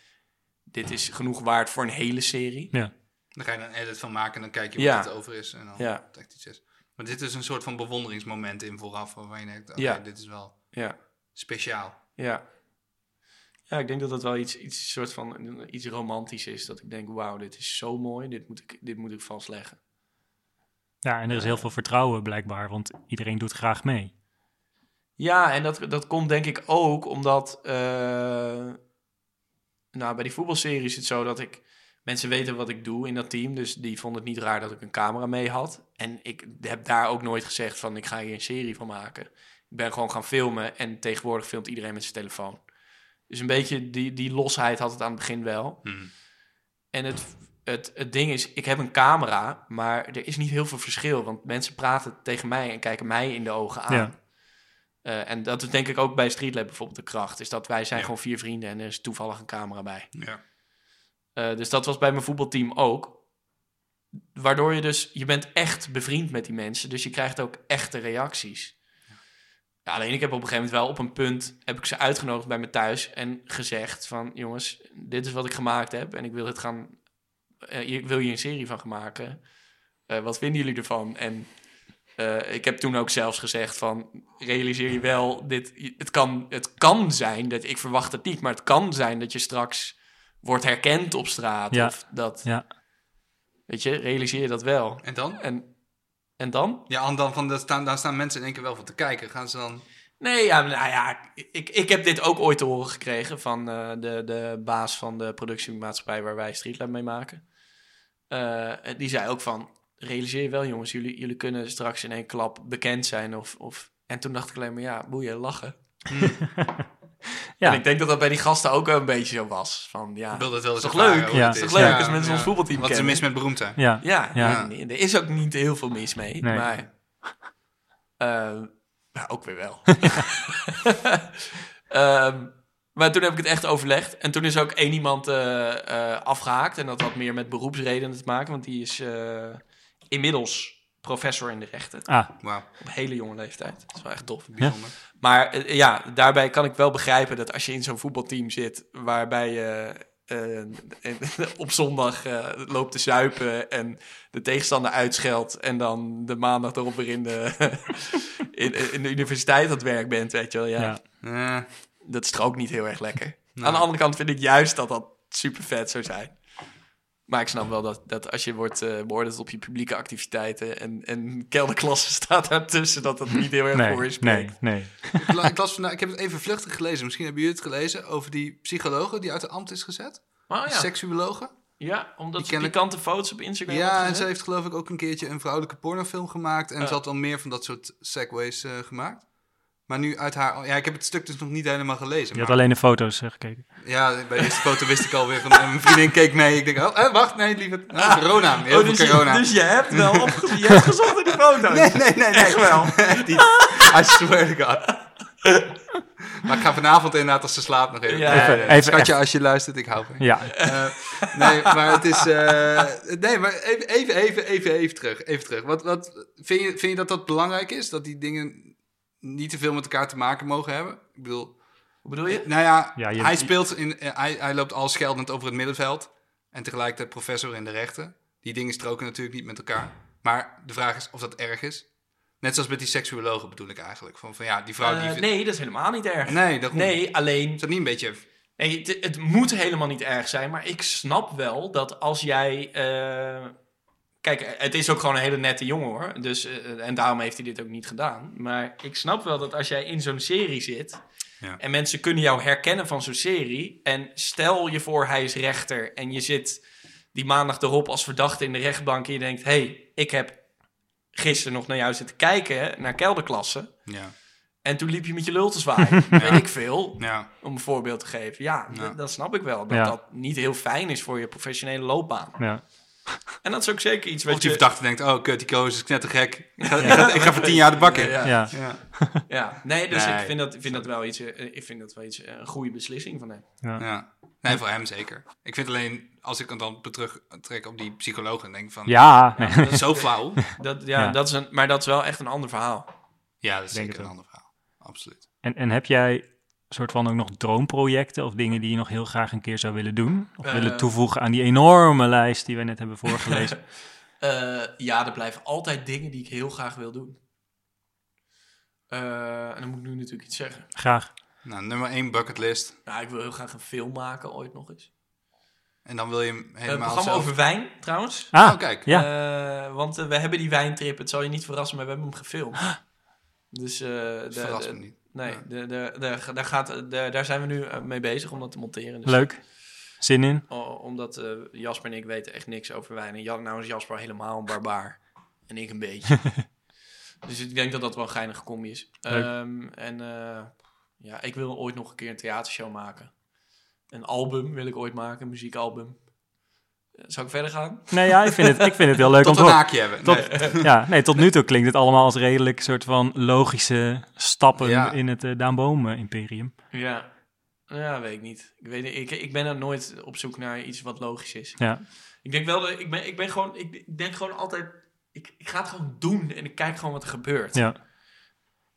dit is genoeg waard voor een hele serie. Ja. Dan ga je er een edit van maken en dan kijk je Ja. wat het over is. En dan Ja. het echt iets is. Maar dit is een soort van bewonderingsmoment in vooraf. Waarvan je denkt, oké, Ja. dit is wel Ja, speciaal. ja. Ja, ik denk dat dat wel iets, iets soort van iets romantisch is. Dat ik denk, wauw, dit is zo mooi, dit moet ik, dit moet ik vastleggen. ja, en er is heel veel vertrouwen blijkbaar, want iedereen doet graag mee. Ja, en dat, dat komt denk ik ook omdat... eh, nou, bij die voetbalserie is het zo dat ik... Mensen weten wat ik doe in dat team, dus die vonden het niet raar dat ik een camera mee had. En ik heb daar ook nooit gezegd van, ik ga hier een serie van maken. Ik ben gewoon gaan filmen en tegenwoordig filmt iedereen met zijn telefoon. Dus een beetje die, die losheid had het aan het begin wel. Hmm. En het, het, het ding is, ik heb een camera, maar er is niet heel veel verschil. Want mensen praten tegen mij en kijken mij in de ogen aan. Ja. Eh, en dat is denk ik ook bij Streetlab bijvoorbeeld de kracht. Is dat wij zijn Ja. gewoon vier vrienden en er is toevallig een camera bij. Ja. Eh, dus dat was bij mijn voetbalteam ook. Waardoor je dus, je bent echt bevriend met die mensen. Dus je krijgt ook echte reacties. Ja, alleen ik heb op een gegeven moment wel op een punt, heb ik ze uitgenodigd bij me thuis en gezegd van, jongens, dit is wat ik gemaakt heb en ik wil het gaan, eh, ik wil hier een serie van gaan maken. Eh, wat vinden jullie ervan? En ik heb toen ook zelfs gezegd van, realiseer je wel, dit, het, kan, het kan zijn, dat ik verwacht het niet, maar het kan zijn dat je straks wordt herkend op straat. Ja. Of dat, Ja. weet je, realiseer je dat wel. En dan? En, en dan? Ja, en dan van, daar, staan, daar staan mensen in één keer wel voor te kijken. Gaan ze dan... Nee, ja, nou ja, ik, ik heb dit ook ooit te horen gekregen van eh, de, de baas van de productiemaatschappij waar wij Streetlab mee maken. Eh, die zei ook van, realiseer je wel jongens, jullie, jullie kunnen straks in één klap bekend zijn. Of, of... En toen dacht ik alleen maar, ja, boeien, lachen. Ja. En ik denk dat dat bij die gasten ook wel een beetje zo was. Van, ja, Ik wil dat wel eens is toch leuk? Ja. het is toch leuk Ja, als mensen ja. ons voetbalteam Wat is er mis met beroemdheid? Ja. Ja, er is ook niet heel veel mis mee. Nee. Maar eh, ja, ook weer wel. Ehm, maar toen heb ik het echt overlegd. En toen is ook één iemand eh, eh, afgehaakt. En dat had meer met beroepsredenen te maken. Want die is eh, inmiddels professor in de rechten. Ah, Wauw, Op een hele jonge leeftijd. Dat is wel echt tof. bijzonder. Maar eh, ja, daarbij kan ik wel begrijpen dat als je in zo'n voetbalteam zit, waarbij je eh, eh, op zondag eh, loopt te zuipen en de tegenstander uitscheldt en dan de maandag erop weer in de, in, in de universiteit aan het werk bent, weet je wel. Ja, ja. Dat is toch ook niet heel erg lekker. Nee. Aan de andere kant vind ik juist dat dat super vet zou zijn. Maar ik snap wel dat, dat als je wordt eh, beoordeeld op je publieke activiteiten en, en kelderklasse staat daartussen, dat dat niet heel erg voor je Nee, spreekt. nee, nee. ik, la- ik las vandaag, ik heb het even vluchtig gelezen. Misschien hebben jullie het gelezen over die psychologe die uit de ambt is gezet. Oh ja. Seksuologe. Ja, omdat Die ze pikante foto's op Instagram had Ja, en ze heeft geloof ik ook een keertje een vrouwelijke pornofilm gemaakt. En Ja. ze had al meer van dat soort segways eh, gemaakt. Maar nu uit haar... Ja, ik heb het stuk dus nog niet helemaal gelezen. Je had maar- alleen de foto's eh, gekeken. Ja, bij de eerste foto wist ik alweer van... mijn vriendin keek mee. Ik denk, oh, eh, wacht, nee, lieve. Ah, corona. Heel Oh, dus, corona. Je, dus je hebt wel opge- je hebt gezocht in die foto's. Nee, nee, nee, nee. Echt wel. Echt niet. I swear to God. Maar ik ga vanavond inderdaad als ze slaapt nog even. Ja. Even Schatje, als je luistert, ik hou van je. Ja, Eh, nee, maar het is. eh, nee, maar even, even, even, even, even terug. Even terug. Wat, wat, vind, je, vind je dat dat belangrijk is? Dat die dingen niet te veel met elkaar te maken mogen hebben? Ik bedoel, Hoe bedoel je? nou ja, Ja, je- hij speelt in. eh, hij, hij loopt al scheldend over het middenveld. En tegelijkertijd professor in de rechten. Die dingen stroken natuurlijk niet met elkaar. Maar de vraag is of dat erg is. Net zoals met die seksuologen bedoel ik eigenlijk. Van, van ja, die vrouw die. Eh, vindt- nee, dat is helemaal niet erg. nee, daarom. Nee, alleen Is dat niet een beetje. Nee, het, het moet helemaal niet erg zijn, maar ik snap wel dat als jij. eh, kijk, het is ook gewoon een hele nette jongen hoor. Dus, eh, en daarom heeft hij dit ook niet gedaan. Maar ik snap wel dat als jij in zo'n serie zit. Ja. en mensen kunnen jou herkennen van zo'n serie. en stel je voor hij is rechter. en je zit die maandag erop als verdachte in de rechtbank. en je denkt: hé, hey, ik heb gisteren nog naar jou zitten kijken, naar kelderklassen. Ja. En toen liep je met je lul te zwaaien. Weet ik veel Ja. om een voorbeeld te geven. Ja, dat snap ik wel. Dat Ja. dat niet heel fijn is voor je professionele loopbaan. ja. En dat is ook zeker iets Of wat die je... verdachte denkt, oh kut, die koos is knettergek. Ik ga, ik ga, ik ga voor tien jaar de bak in. Ja, ja. Ja. ja. nee, dus Nee. ik vind dat, ik vind dat wel iets, eh, ik vind dat wel iets, eh, een goede beslissing van hem. ja. Ja. Nee, voor hem zeker. Ik vind alleen, als ik het dan terugtrek op die psycholoog en denk van, Ja, nee. dat is zo flauw. Dat, ja, Ja. Dat is een, maar dat is wel echt een ander verhaal. Ja, dat is Denk zeker een ander verhaal. Absoluut. En, en heb jij soort van ook nog droomprojecten of dingen die je nog heel graag een keer zou willen doen? Of Eh. willen toevoegen aan die enorme lijst die wij net hebben voorgelezen? Eh, ja, er blijven altijd dingen die ik heel graag wil doen. Eh, en dan moet ik nu natuurlijk iets zeggen. graag. Nou, nummer één bucketlist. Nou, ik wil heel graag een film maken, ooit nog eens. En dan wil je hem Een helemaal programma zelf... over wijn, trouwens. Ah, Oh, kijk. ja. Eh, want we hebben die wijntrip, het zal je niet verrassen, maar we hebben hem gefilmd. Dus eh, de- verrast de- me niet. Nee, Ja. de, de, de, daar, gaat, de, daar zijn we nu eh, mee bezig om dat te monteren. Dus, Leuk. Zin in? o- omdat eh, Jasper en ik weten echt niks over wijn. En Jan, nou is Jasper helemaal een barbaar. En ik een beetje. dus ik denk dat dat wel een geinige combi is. Ehm, en eh, ja, ik wil ooit nog een keer een theatershow maken. Een album wil ik ooit maken, een muziekalbum. Eh, Zou ik verder gaan? Nee, ja, ik vind het, ik vind het heel leuk om Tot te een horen. haakje hebben. Tot- Nee. Ja, nee, tot nu toe klinkt het allemaal als redelijk soort van logische stappen Ja. in het uh, Daanboom-imperium. Ja. ja, weet ik niet. Ik, weet, ik, ik ben er nooit op zoek naar iets wat logisch is. Ja, Ik denk wel, dat, ik, ben, ik ben gewoon, ik, ik denk gewoon altijd, ik, ik ga het gewoon doen en ik kijk gewoon wat er gebeurt. ja,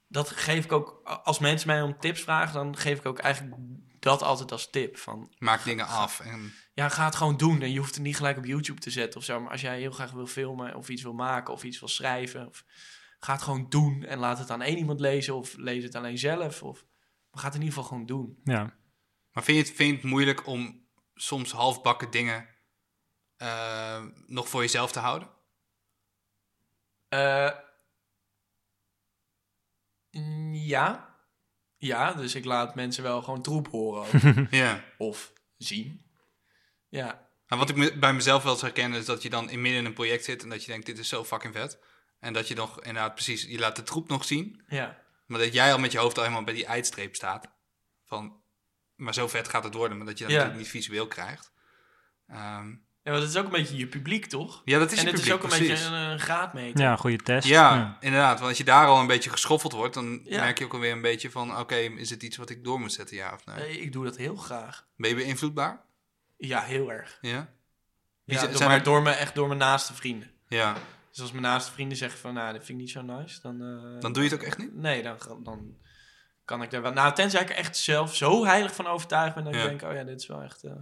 Dat geef ik ook, als mensen mij om tips vragen, dan geef ik ook eigenlijk dat altijd als tip. Van, Maak dingen af. En, ja, ga het gewoon doen en je hoeft het niet gelijk op YouTube te zetten of zo. Maar als jij heel graag wil filmen of iets wil maken of iets wil schrijven, of, ga het gewoon doen en laat het aan één iemand lezen of lees het alleen zelf. Of, maar ga het in ieder geval gewoon doen. ja. maar vind je, het, vind je het moeilijk om soms halfbakken dingen eh, nog voor jezelf te houden? Eh, ja. Ja, dus ik laat mensen wel gewoon troep horen. Ja. of zien. Ja. Nou, wat ik me- bij mezelf wel eens herken is dat je dan in midden in een project zit en dat je denkt, dit is zo fucking vet. En dat je nog inderdaad precies, je laat de troep nog zien. Ja. Maar dat jij al met je hoofd al helemaal bij die eindstreep staat. Van, maar zo vet gaat het worden, maar dat je dat Ja. natuurlijk niet visueel krijgt. Ehm, ja, want het is ook een beetje je publiek, toch? ja, dat is en je het publiek, is ook een precies. beetje een, een graadmeter. ja goede test. Ja, inderdaad. Want als je daar al een beetje geschoffeld wordt, dan Ja. merk je ook alweer een beetje van, oké, is het iets wat ik door moet zetten, ja of nee? Nee, ik doe dat heel graag. Ben je beïnvloedbaar? Ja, heel erg. Ja? Wie Ja, zijn- door, maar, er- door, me, echt door mijn naaste vrienden. Ja, Dus als mijn naaste vrienden zeggen van, nou, dat vind ik niet zo nice, dan... eh, dan doe je het ook echt niet? Nee, dan, dan kan ik daar wel... Nou, tenzij ik er echt zelf zo heilig van overtuigd ben dat Ja. ik denk, oh ja, dit is wel echt... eh,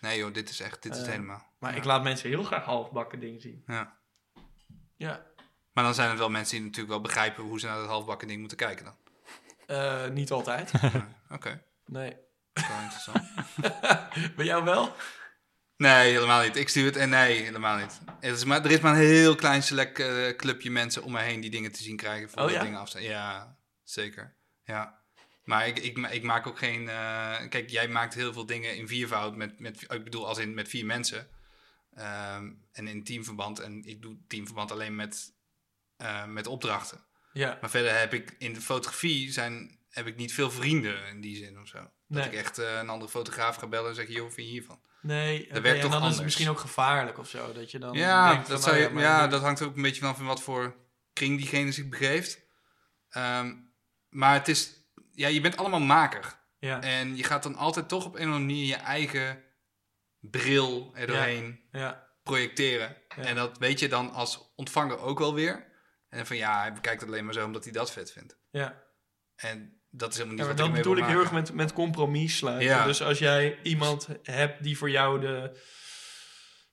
Nee joh, dit is echt, dit is het Eh, helemaal. Maar ik laat mensen heel graag halfbakken dingen zien. Ja. Ja. Maar dan zijn er wel mensen die natuurlijk wel begrijpen hoe ze naar dat halfbakken ding moeten kijken dan. Niet altijd. Oké, Nee. Wel interessant. Bij jou wel? Nee, helemaal niet. Ik stuur het en nee, helemaal niet. Het is maar, er is maar een heel klein select eh, clubje mensen om me heen die dingen te zien krijgen voor Oh, ja? dingen afstaan. Ja, zeker. Ja. Maar ik, ik, ik maak ook geen. eh, kijk, jij maakt heel veel dingen in viervoud met, met ik bedoel als in met vier mensen. Ehm, en in teamverband. En ik doe teamverband alleen met, eh, met opdrachten. Ja. Maar verder heb ik in de fotografie zijn, heb ik niet veel vrienden in die zin of zo. Dat Nee. ik echt eh, een andere fotograaf ga bellen en zeg, joh, vind je hiervan? Nee, oké, werkt en dan is anders. het misschien ook gevaarlijk of zo. Dat je dan Ja, denkt dat, van, zou oh je, ja, dat hangt ook een beetje in wat voor kring diegene zich begeeft. Ehm, maar het is, ja, je bent allemaal maker. Ja, En je gaat dan altijd toch op een of andere manier je eigen bril er doorheen ja, projecteren. En dat weet je dan als ontvanger ook wel weer. En van ja, hij bekijkt het alleen maar zo omdat hij dat vet vindt. ja. En dat is helemaal Ja, niet maar wat dat bedoel ik heel erg met, met compromis sluiten. Ja. Dus als jij iemand hebt die voor jou de...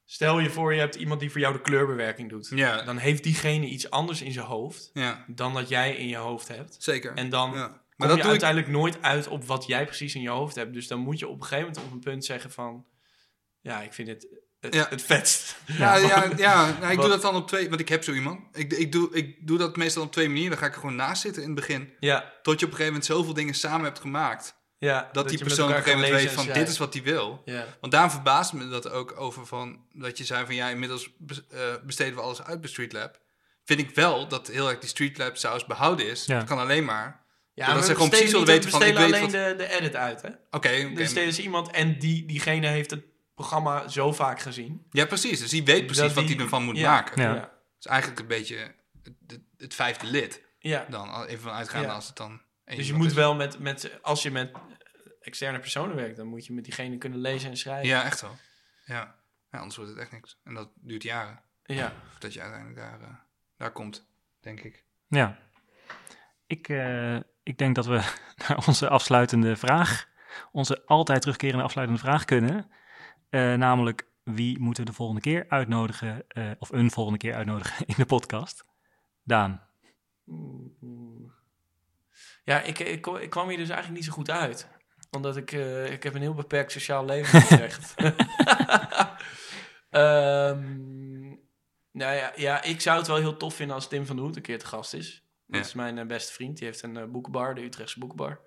Stel je voor, je hebt iemand die voor jou de kleurbewerking doet. Ja, Dan heeft diegene iets anders in zijn hoofd ja, dan dat jij in je hoofd hebt. zeker. En dan ja. kom Maar dat je ik... uiteindelijk nooit uit op wat jij precies in je hoofd hebt. Dus dan moet je op een gegeven moment op een punt zeggen van... Ja, ik vind het het, Ja. het vetst. Ja, ja, ja nou, ik doe dat dan op twee, want ik heb zo iemand. Ik, ik, doe, ik doe dat meestal op twee manieren. Dan ga ik er gewoon naast zitten in het begin. Ja, Tot je op een gegeven moment zoveel dingen samen hebt gemaakt. ja. Dat, die persoon op een gegeven moment weet van dit is wat hij wil. Ja, Want daarom verbaast me dat ook over van dat je zei van ja, inmiddels eh, besteden we alles uit bij Streetlab. Vind ik wel dat heel erg die Streetlab saus behouden is. Ja. Dat kan alleen maar. ja we ze gewoon precies willen weten van, ik weet alleen de, de edit uit, hè? Oké, oké. Dus er is iemand en die, diegene heeft het programma zo vaak gezien. Ja, precies. Dus die weet precies dat wat die- hij ervan moet ja, maken. Ja. Ja, Dus eigenlijk een beetje het, het, vijfde lid. ja. Dan al even van uitgaande Ja. als het dan één Dus je moet is. wel met, met, als je met externe personen werkt, dan moet je met diegene kunnen lezen en schrijven. Ja, echt wel. Ja. ja, anders wordt het echt niks. En dat duurt jaren Ja. voordat je uiteindelijk daar, eh, daar komt, denk ik. Ja. Ik, eh, ik denk dat we naar onze afsluitende vraag, onze altijd terugkerende afsluitende vraag kunnen. Eh, namelijk, wie moeten we de volgende keer uitnodigen, eh, of een volgende keer uitnodigen in de podcast? Daan. Ja, ik, ik, ik kwam hier dus eigenlijk niet zo goed uit. Omdat ik, eh, ik heb een heel beperkt sociaal leven in Utrecht. Ehm, nou ja, ja, ik zou het wel heel tof vinden als Tim van der Hoed een keer te gast is. Dat Ja. is mijn beste vriend. Die heeft een boekenbar, de Utrechtse boekenbar.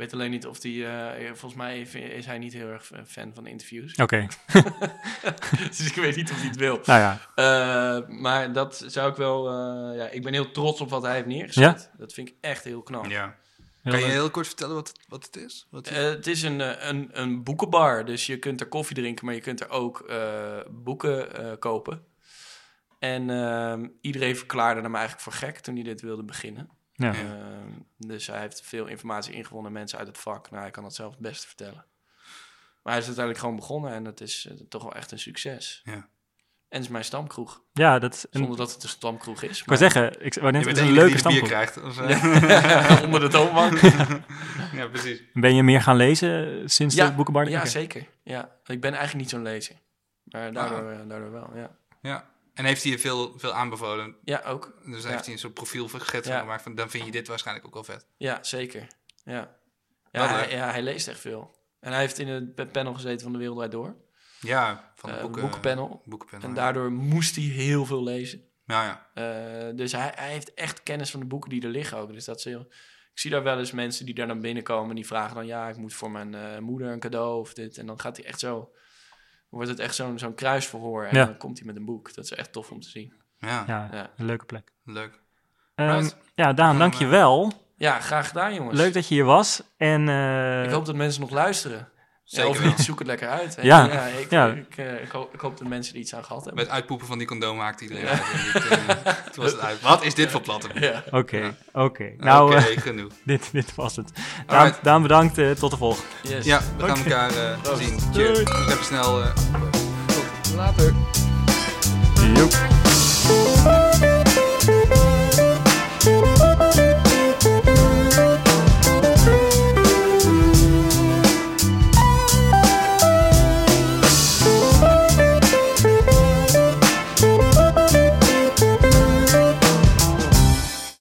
Ik weet alleen niet of die... eh, volgens mij is hij niet heel erg fan van interviews. Oké, dus ik weet niet of hij het wil. nou ja. Eh, maar dat zou ik wel... eh, ja, ik ben heel trots op wat hij heeft neergezet. Dat vind ik echt heel knap. Ja. Heel Kan je heel kort vertellen wat het, wat het is? Wat Eh, het is een, eh, een, een boekenbar, dus je kunt er koffie drinken, maar je kunt er ook eh, boeken eh, kopen. En ehm, iedereen verklaarde hem eigenlijk voor gek toen hij dit wilde beginnen. Ja. Ehm, dus hij heeft veel informatie ingewonnen, mensen uit het vak. Nou, hij kan dat zelf het beste vertellen. Maar hij is uiteindelijk gewoon begonnen en dat is eh, toch wel echt een succes. Ja. En het is mijn stamkroeg, ja, dat is een, zonder dat het een stamkroeg is. ik wou zeggen, ik Je het een leuke stamgroep. krijgt. Of, eh, onder de toonbank. ja, precies. Ben je meer gaan lezen sinds Ja, de boekenbar? Ja, zeker. Ja. Ik ben eigenlijk niet zo'n lezer. Maar daardoor, eh, daardoor wel, ja. Ja. En heeft hij je veel, veel aanbevolen? Ja, ook. Dus Ja. heeft hij een soort Ja. gemaakt van dan vind je dit waarschijnlijk ook wel vet. Ja, zeker. Ja, ja, hij, ja hij leest echt veel. En hij heeft in het pa- panel gezeten van de Wereldwijd Door. Ja, van de Eh, boeken, boekenpanel. boekenpanel. En ja. daardoor moest hij heel veel lezen. Ja, ja. Eh, dus hij, hij heeft echt kennis van de boeken die er liggen ook. Dus dat is heel... Ik zie daar wel eens mensen die daar dan binnenkomen... die vragen dan... ja, ik moet voor mijn eh, moeder een cadeau of dit. En dan gaat hij echt zo... wordt het echt zo'n zo'n kruisverhoor. En Ja. dan komt hij met een boek. Dat is echt tof om te zien. Ja, Ja, Ja. een leuke plek. leuk. Right. ja, Daan, Dan, dank je wel. Ja, graag gedaan jongens. Leuk dat je hier was. En eh, Ik hoop dat mensen nog luisteren. Zeker ja, of wel. niet, zoek het lekker uit. hè. Ja, ik, ja. Ik, eh, ik, hoop, ik hoop dat mensen er iets aan gehad hebben. Met uitpoepen van die condoom maakte iedereen uit. En dit, eh, toen was het uit. Wat is dit voor platte? Ja. Oké, oké. Nou, Oké, eh, genoeg. dit, dit was het. Daan. Daan bedankt. tot de volgende. Yes. Ja, we gaan elkaar eh, zien. Doei. Cheers. Nog even snel. eh, tot later. Joep.